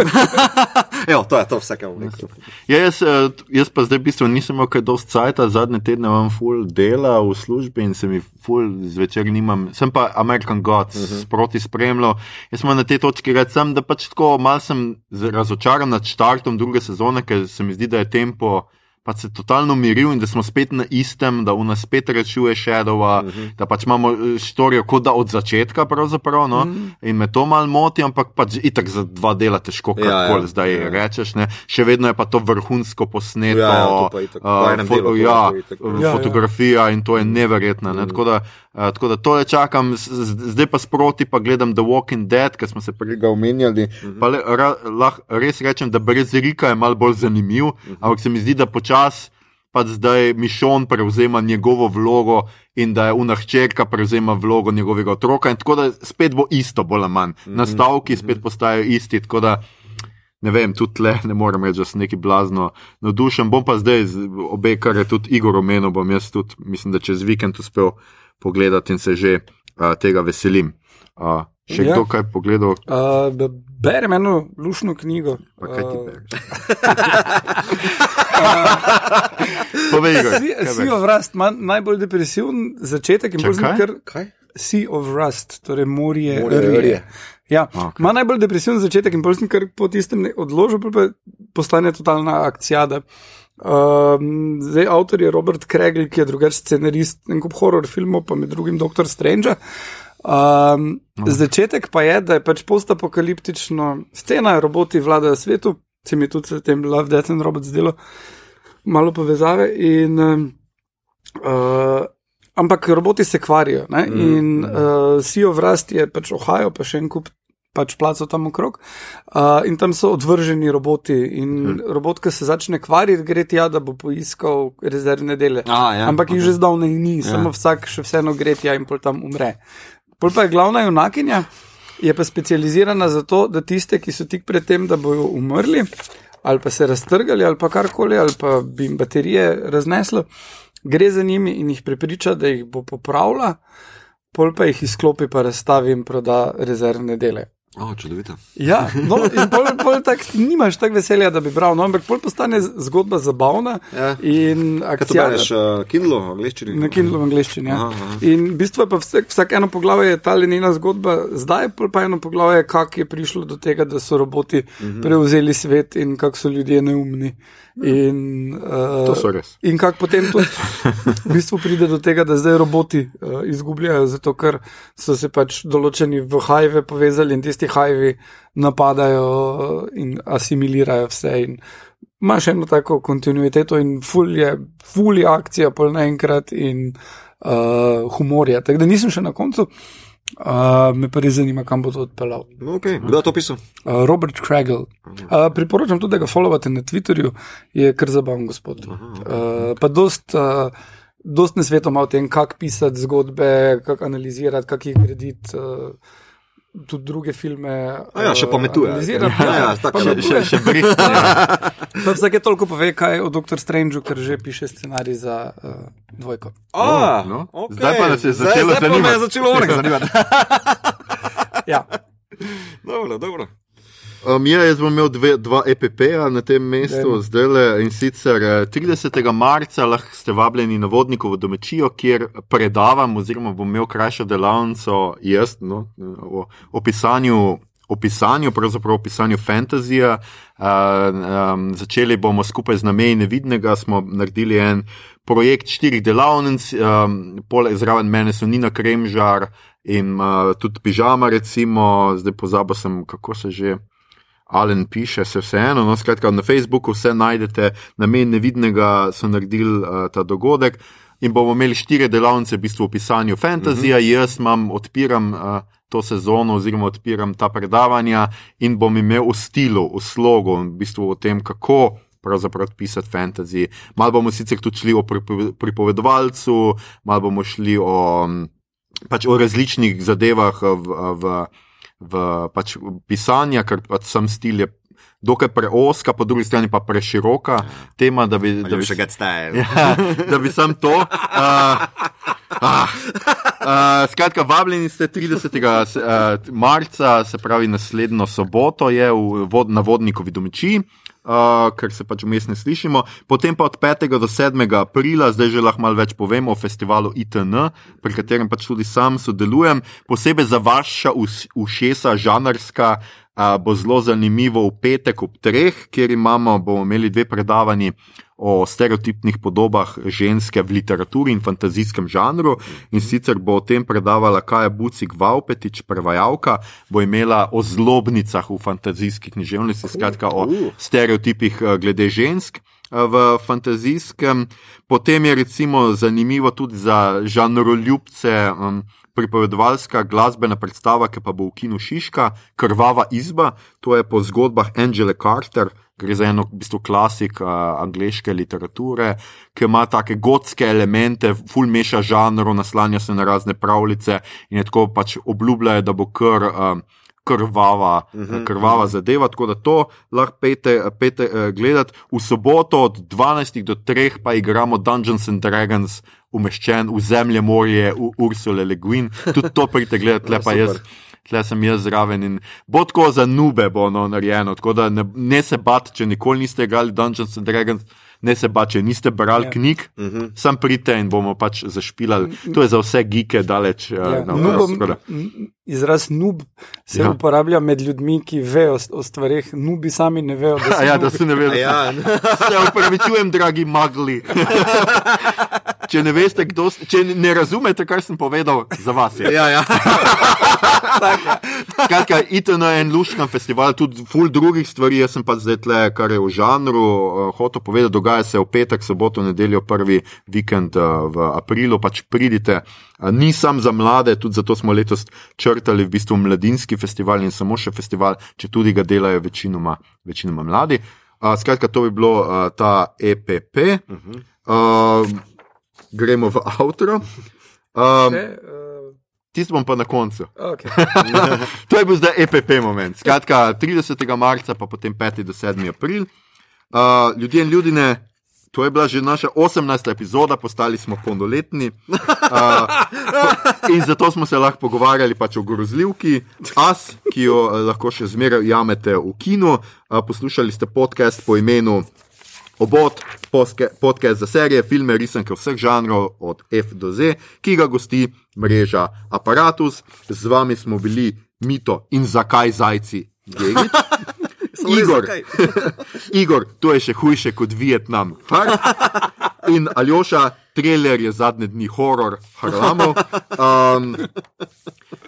[laughs] Evo, to je to vse, kar bom rekel. Ja, jaz, eh, jaz pa zdaj v bistvu nisem imel kaj dosti cajta, zadnje tedne imam full dela v službi in se mi full zvečer nimam. Sem pa American Gods uh -huh. sproti spremljal. Jaz sem na tej točki reči, sem, da pač tako mal sem z- razočaran nad štartom druge sezone, ker se mi zdi, da je tempo. Pa se totalno miril in da smo spet na istem, da v nas spet rečuje Shadowa, uh -huh. da pač imamo štorijo kot da od začetka. No? Uh -huh. In me to mal moti, ampak pač itak za dva dela težko Ja, ja, karkoli zdaj ja. rečeš. Ne? Še vedno je pa to vrhunsko posneto, Ja, ja, to itak. Uh, fo delu ja, itak. uh, Ja, ja. fotografija in to je neverjetno. Ne? Tako, da, uh, tako da tole čakam, zdaj pa sproti pa gledam The Walking Dead, ker smo se prej ga omenjali. Pa le, ra, lah, res rečem, da brez Rika je mal bolj zanimiv, ampak se mi zdi, da počasi pa zdaj Mišon prevzema njegovo vlogo in da je unahčerka prevzema vlogo njegovega otroka. In tako da spet bo isto, bolj ali manj. Nastavki spet postajajo isti. Tako da ne vem, tudi le ne morem reči, da sem neki blazno navdušen. Bom pa zdaj obe, kar je tudi Igor omenil, bom jaz tudi, mislim, da čez vikend uspel pogledati in se že uh, tega veselim. Uh, še Ja. kdo kaj pogledal? Uh, berem eno lušno knjigo. Pa kaj ti Uh, bereš? [laughs] [laughs] Povej, Igor. Sea, kaj sea bereš? of Rust ima najbolj depresiven začetek in potem kar Kaj? Sea of Rust, torej morje. Morje rje. rje. Ja, okay. ima najbolj depresiven začetek in potem kar po tistem odložil, pa postane totalna akcija. Um, zdaj, avtor je Robert Kregel, ki je drugačen scenarist in kup horror filmov, pa med drugim Dr. Strange. Um, no. Začetek pa je, da je pač postapokaliptično scena, roboti vladajo svetu, se mi je tudi s tem Love, Death and Robots zdelo malo povezave. In, uh, ampak roboti se kvarijo. Mm, in uh, Sea of Rust je pač Ohio, pa še en kup pač placov tam okrog. Uh, in tam so odvrženi roboti. In hmm. robot, ki se začne kvariti, gre tja, da bo poiskal rezervne dele. A, ja, Ampak jih ok. že zdavnaj ni, ja. samo vsak še vseeno gre tja in pol tam umre. Pol pa je glavna junakinja, je pa specializirana za to, da tiste, ki so tik pred tem, da bojo umrli, ali pa se raztrgali, ali pa karkoli, ali pa bi jim baterije razneslo, gre za njimi in jih prepriča, da jih bo popravila, pol pa jih izklopi, pa razstavi in proda rezervne dele. O, čudovito. Ja, no, in pol, pol tak, nimaš tako veselja, da bi bral, no, ampak pol postane zgodba zabavna Ja. Kaj akcija. bereš, uh, Kindle, angliščini? Na Kindlu v angleščini. Ja. Aha, aha. In v bistvu je pa vsak, vsak eno poglavje je ta njena zgodba, zdaj pa eno poglavje, kako je prišlo do tega, da so roboti uh Mhm. -huh. prevzeli svet in kako so ljudje neumni. In, uh, To so res. In kako potem tudi v bistvu pride do tega, da zdaj roboti uh, izgubljajo, zato ker so se pač določeni v hajve povezali in tisti hajvi napadajo uh, in asimilirajo vse. In imaš eno tako kontinuiteto in ful je, ful je akcija pol naenkrat in uh, humor je. Tako da nisem še na koncu. Uh, me pa res zanima, kam bo to odpeljal. No, okay. Kdo je to pisal? Uh, Robert Kragel. Uh, priporočam tudi, da ga followate na Twitterju, je kar zabaven gospod. Uh, pa dost, uh, dost ne svetom o tem, kako pisati zgodbe, kako analizirati, kako jih graditi. Uh, Tudi druge filme. A ja, še pametuje. analizirati. Ja, ja, tako še-. Še, še bristne. [laughs] Pa Vsake toliko pove, kaj o Dr. Strangeu, ker že piše scenarij za uh, dvojko. A, no. okej. Zdaj pa nas je Zdaj- začelo zdaj pa me je začelo onek [laughs] zanimati. Ja. dobro, dobro. Um, ja, jaz bom imel dve, dva EPP-ja na tem mestu, Dajmo. zdaj le in sicer eh, 30. marca lahko ste vabljeni na vodnikovo domačijo, kjer predavam, oziroma bom imel krajšo delavnico jaz no, o, o pisanju. O pisanju, pravzaprav o pisanju fantazija. Uh, um, začeli bomo skupaj z namenom nevidnega, smo naredili en projekt štirih delavnic, um, poleg zraven mene so Nina Kremžar in uh, tudi pižama, recimo, zdaj pozabil sem, kako se že. Alen piše, se vseeno, no, skratka, na Facebooku vse najdete, namen nevidnega so naredili uh, ta dogodek. In bomo imeli štiri delavnice, v bistvu o pisanju fantazija, uh -huh. jaz imam, odpiram uh, to sezono, oziroma odpiram ta predavanja in bom imel v stilu, v slogu, v bistvu o tem, kako pravzaprav pisati fantasy. Malo bomo sicer tudi šli o pripo- pripovedovalcu, malo bomo šli o, mm, pač o različnih zadevah v. v v pač pisanja, ker pač sam stil je dokaj preoska, po drugi strani pa preširoka tema, da bi, da bi še style. Ja, da bi sam to. Uh, ah, uh, skratka, vabljeni ste 30. s- Uh, marca, se pravi naslednjo soboto, je v, vod, na vodnikovi domači. Uh, ker se pač vmes ne slišimo, potem pa od 5. do 7. aprila, zdaj že lahko malo več povem o festivalu ITN, pri katerem pač tudi sam sodelujem. Posebej za vaša ušesa, žanrska, uh, bo zelo zanimivo v petek ob treh, kjer imamo, bomo imeli dve predavanji o stereotipnih podobah ženske v literaturi in fantazijskem žanru. In sicer bo o tem predavala Kaja Bucik Vaupetič, prevajalka, bo imela o zlobnicah v fantazijski književnosti, skratka o stereotipih eh, glede žensk. Eh, V fantazijskem, potem je recimo zanimivo tudi za žanroljubce, um, pripovedovalska glasbena predstava, ki pa bo v kinu Šiška, Krvava izba, to je po zgodbah Angele Carter, gre za eno v bistvu klasik uh, angleške literature, ki ima take gotske elemente, full meša žanrov, naslanja se na razne pravljice in tako pač obljubljajo, da bo kar. Um, Krvava, uh -huh, krvava uh -huh. zadeva, tako da to lahko pete, pete uh, gledati. V soboto od 12 do 3 pa igramo Dungeons and Dragons, umeščen v zemlje morje, v Ursula Le Guin. Tudi to pridete gledati, tle [laughs] pa jaz. Tle sem jaz zraven in bo tako za nube bo no, narejeno. Tako da ne, ne se bat, če nikoli niste igrali Dungeons and Dragons, ne se bat, če niste brali Ja. knjig, uh -huh. sam pridite in bomo pač zašpilali. To je za vse geeke daleč. Ja, Ja, na, nubom, na, n- izraz nub se Ja. ja. uporablja med ljudmi, ki vejo o- stvarih, nubi sami ne vejo, da [laughs] so ja, da se ne ve, da Ja, se upravičujem, dragi magli. [laughs] če ne veste, kdo ste, če ne razumete, kar sem povedal, za vas je. Ja, ja. [laughs] Skratka, ite na en luškan festival, tudi full drugih stvari, jaz sem pa zdaj tle, kar je v žanru, uh, hotel povedati, dogaja se v petek, soboto, nedeljo, prvi vikend uh, v aprilu, pač pridite. Uh, ni sam za mlade, tudi zato smo letos črtali v bistvu mladinski festival in samo še festival, če tudi ga delajo večinoma, večinoma mladi. Uh, skratka, to bi bilo uh, ta EPP. Uh -huh. uh, gremo v avto. Um, Še, uh, Tisti bom pa na koncu. okay. [laughs] to je bil zdaj EPP moment. Skratka, 30. marca, pa potem 5. do 7. april. Uh, ljudje in ljudje, to je bila že naša 18. epizoda, postali smo polnoletni. Uh, in zato smo se lahko pogovarjali pač o grozljivki, As, ki jo uh, lahko še zmeraj jamete v kinu. Uh, poslušali ste podcast po imenu Obot, podcast za serije, filme, risanke vseh žanrov, od F do Z, ki ga gosti mreža Apparatus. Z vami smo bili Mito in zakaj zajci. Gegič. [laughs] Igor, [laughs] Igor, to je še hujše kot Vietnam. In Aljoša, trailer je zadnje dni horor, harlamov. Um,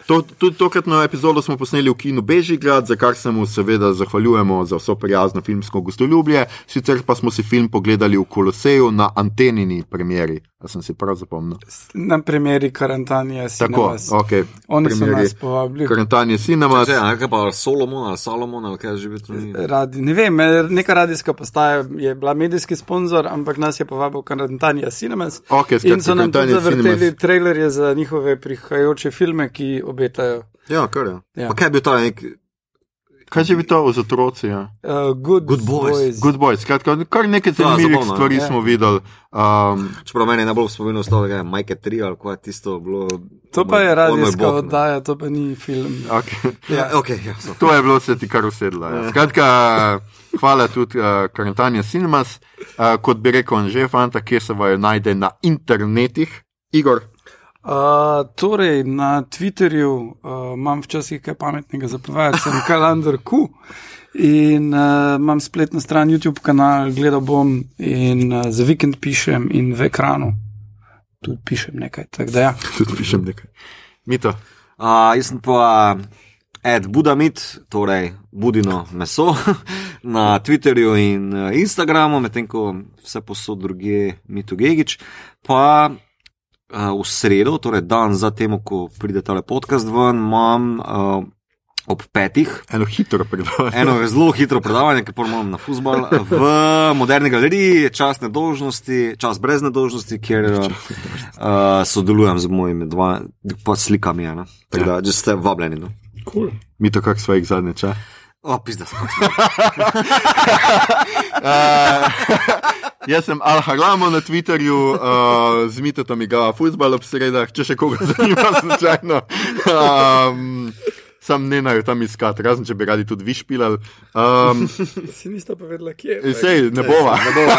to, tudi tokratno epizodo smo posneli v kinu Bežigrad, za kar se mu seveda zahvaljujemo za vso prijazno filmsko gostoljubje. Sicer pa smo si film pogledali v Koloseju na antenini premjeri. A sem si prav zapomnil. Na primeri karantanije si Tako, ok. Oni so premjeri nas povabili. Karantanje Cinemas. Že, a kaj pa Solomon ali Salomon ali kaj že bi to ni. Radi, ne vem, neka radijska postaja je bila medijski sponzor, ampak nas je povabil Karantanija Cinemas. Ok, skratka, In so nam tudi zavrteli Cinemas. trailerje za njihove prihajajoče filme, ki obetajo. Ja, kar je. Ja. Pa kaj je bil ta nek. Kaj že bi to z otroci? Ja? Uh, good, Good Boys. boys. Good boys, skratka, kar nekaj zanimivih zabavno, stvari ja. smo videli. Um, Čeprav meni je najbolj spominjal stalo, da je Majke 3 ali kaj tisto bilo. To pa moj- je radijska ne. oddaja, to pa ni film. okay. Ja, ok, ja. so. To je bilo se ti kar usedlo. Ja. Skratka, hvala tudi uh, Karantanja Cinemas. Uh, kot bi rekel, že fanta, kje se vajo najde na internetih. Igor, Uh, torej, na Twitterju uh, imam včasih kaj pametnega zapovedati, sem [laughs] kalendar Q in uh, imam spletno stran, YouTube kanal, gledal bom in uh, za vikend pišem in v ekranu tudi pišem nekaj. da Ja. [laughs] tudi pišem nekaj. Mito, A, jaz sem pa Ed Budamit, torej Budino meso, [laughs] na Twitterju in Instagramu, medtem ko vse posod druge Mito Gigič. Pa a, v sredo, torej dan za tem, ko pride tale podcast ven, imam a, ob petih. eno hitro predavanje. Eno zelo hitro predavanje, ki moram na futbol, v moderni galeriji, čas nedolžnosti, čas brez nedolžnosti, kjer uh, sodelujem z mojimi dva, pa slikami. Ja. Tako da, če ste vabljeni. No. Cool. Mito, kak svojih zadnje čas. O, pizda, sem. Uh, [laughs] jaz sem Al Haramo na Twitterju, uh, z Mitotom igra futbol ob sredah, če še koga [laughs] zanima, slučajno. Um, sam ne najo tam iskati, razen če bi radi tudi vi špilali. Um, [laughs] Si nista povedala, kje Sej, ne bova. Ne bova.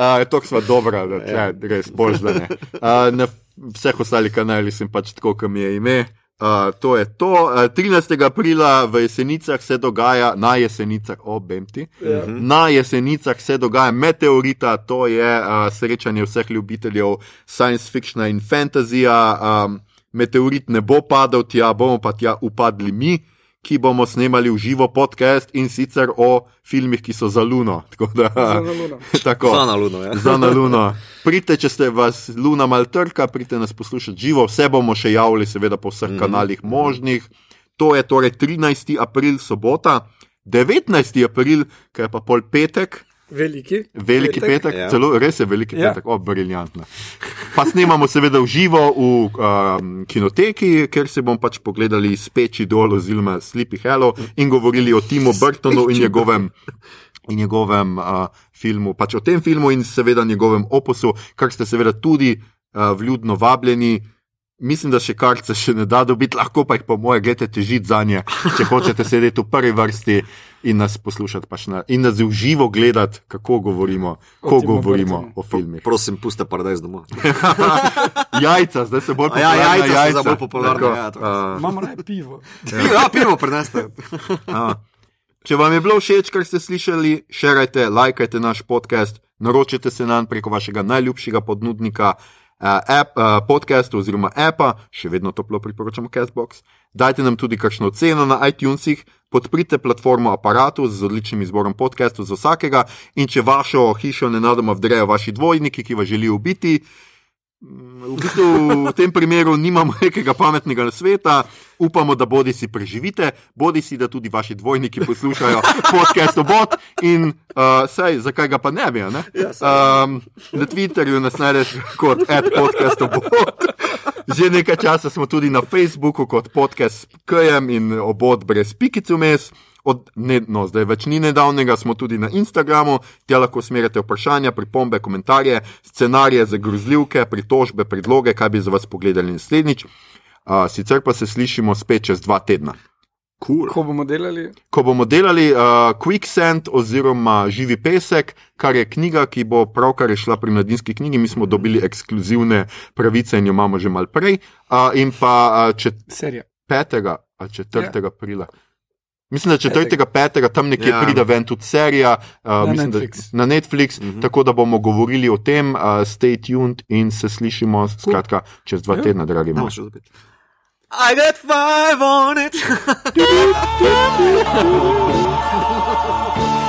uh, to sva dobra, da tle, res bož, da ne. Uh, na vseh ostalih kanalih sem pač tako, mi je ime. Uh, to je to. Uh, 13. aprila v Jesenicah se dogaja, na Jesenicah, obemti. Ja. Na Jesenicah se dogaja Meteorita, to je uh, srečanje vseh ljubiteljev science fictiona in fantazija. Um, meteorit ne bo padel tja, bomo pa tja upadli mi, ki bomo snemali v živo podcast in sicer o filmih, ki so za Luno. [laughs] Tako Da, Za Luno. [laughs] tako, Za na luno, ja. za na Luno. Pridite, če ste vas Luna mal trka, pridite nas poslušati živo, vse bomo še javili, seveda po vseh mm. kanalih možnih. To je torej 13. april, sobota, 19. april, ki je pa pol petek. Veliki. Veliki petek, petek Ja. celo res je veliki Ja. petek, o, briljantno. Pa snemamo seveda v živo v um, kinoteki, ker se bomo pač pogledali speči dol oziroma Sleepy Hello in govorili o Timu Burtonu in njegovem. In njegovem uh, filmu, pač o tem filmu, in seveda njegovem opusu, kar ste seveda tudi uh, vljudno vabljeni. Mislim, da še karce še ne da dobiti, lahko pa jih po moje gledate težiti za nje, če hočete sedeti v prvi vrsti in nas poslušati, pač na, in nas v živo gledati, kako govorimo, ko govorimo o filmih. Prosim, puste paradajz doma. [laughs] Jajca, zdaj se bolj A ja, jajca so zdaj bolj popularna, Tako, ja, Imamo raje pivo. [laughs] Ja, pivo preneste. [laughs] a. Če vam je bilo všeč, kar ste slišali, šerajte, lajkajte naš podcast, naročite se nam preko vašega najljubšega ponudnika. Uh, app, uh, podcast oziroma appa, še vedno toplo priporočamo Castbox. Dajte nam tudi kakšno ceno na iTunesih, podprite platformo aparatu z odličnim izborom podcastov za vsakega in če vašo hišo nenadoma vdrejo vaši dvojniki, ki vas želijo ubiti, v bistvu v tem primeru nimamo nekega pametnega sveta, upamo, da bodi si preživite, bodi si, da tudi vaši dvojniki poslušajo podcast obot in uh, saj, zakaj ga pa ne bi, ne? Um, na Twitterju nas najdeš kot podcast obot. Že nekaj časa smo tudi na Facebooku kot podcast KM in obot brez pikic vmes. Od, ne, no, zdaj več ni nedavnega, smo tudi na Instagramu, tja lahko smerite vprašanja, pripombe, komentarje, scenarije za grozljivke, pritožbe, predloge, kaj bi za vas pogledali naslednjič. Uh, sicer pa se slišimo spet čez dva tedna. Cool. Ko bomo delali, Ko bomo delali uh, Quicksand oziroma Živi pesek, kar je knjiga, ki bo pravkar šla pri mladinski knjigi, mi smo dobili ekskluzivne pravice in jo imamo že mal prej. Uh, in pa uh, če serija. 5. ali 4. aprila. Mislim, da 4. 5. tam nekje Ja. pride ven tudi serija uh, Na mislim, Netflix. Da, na Netflix, mm -hmm. tako da bomo govorili o tem, uh, stay tuned in se slišimo skratka čez dva Ja. tedna, dragi moji. še zapet. I got five on it. [laughs]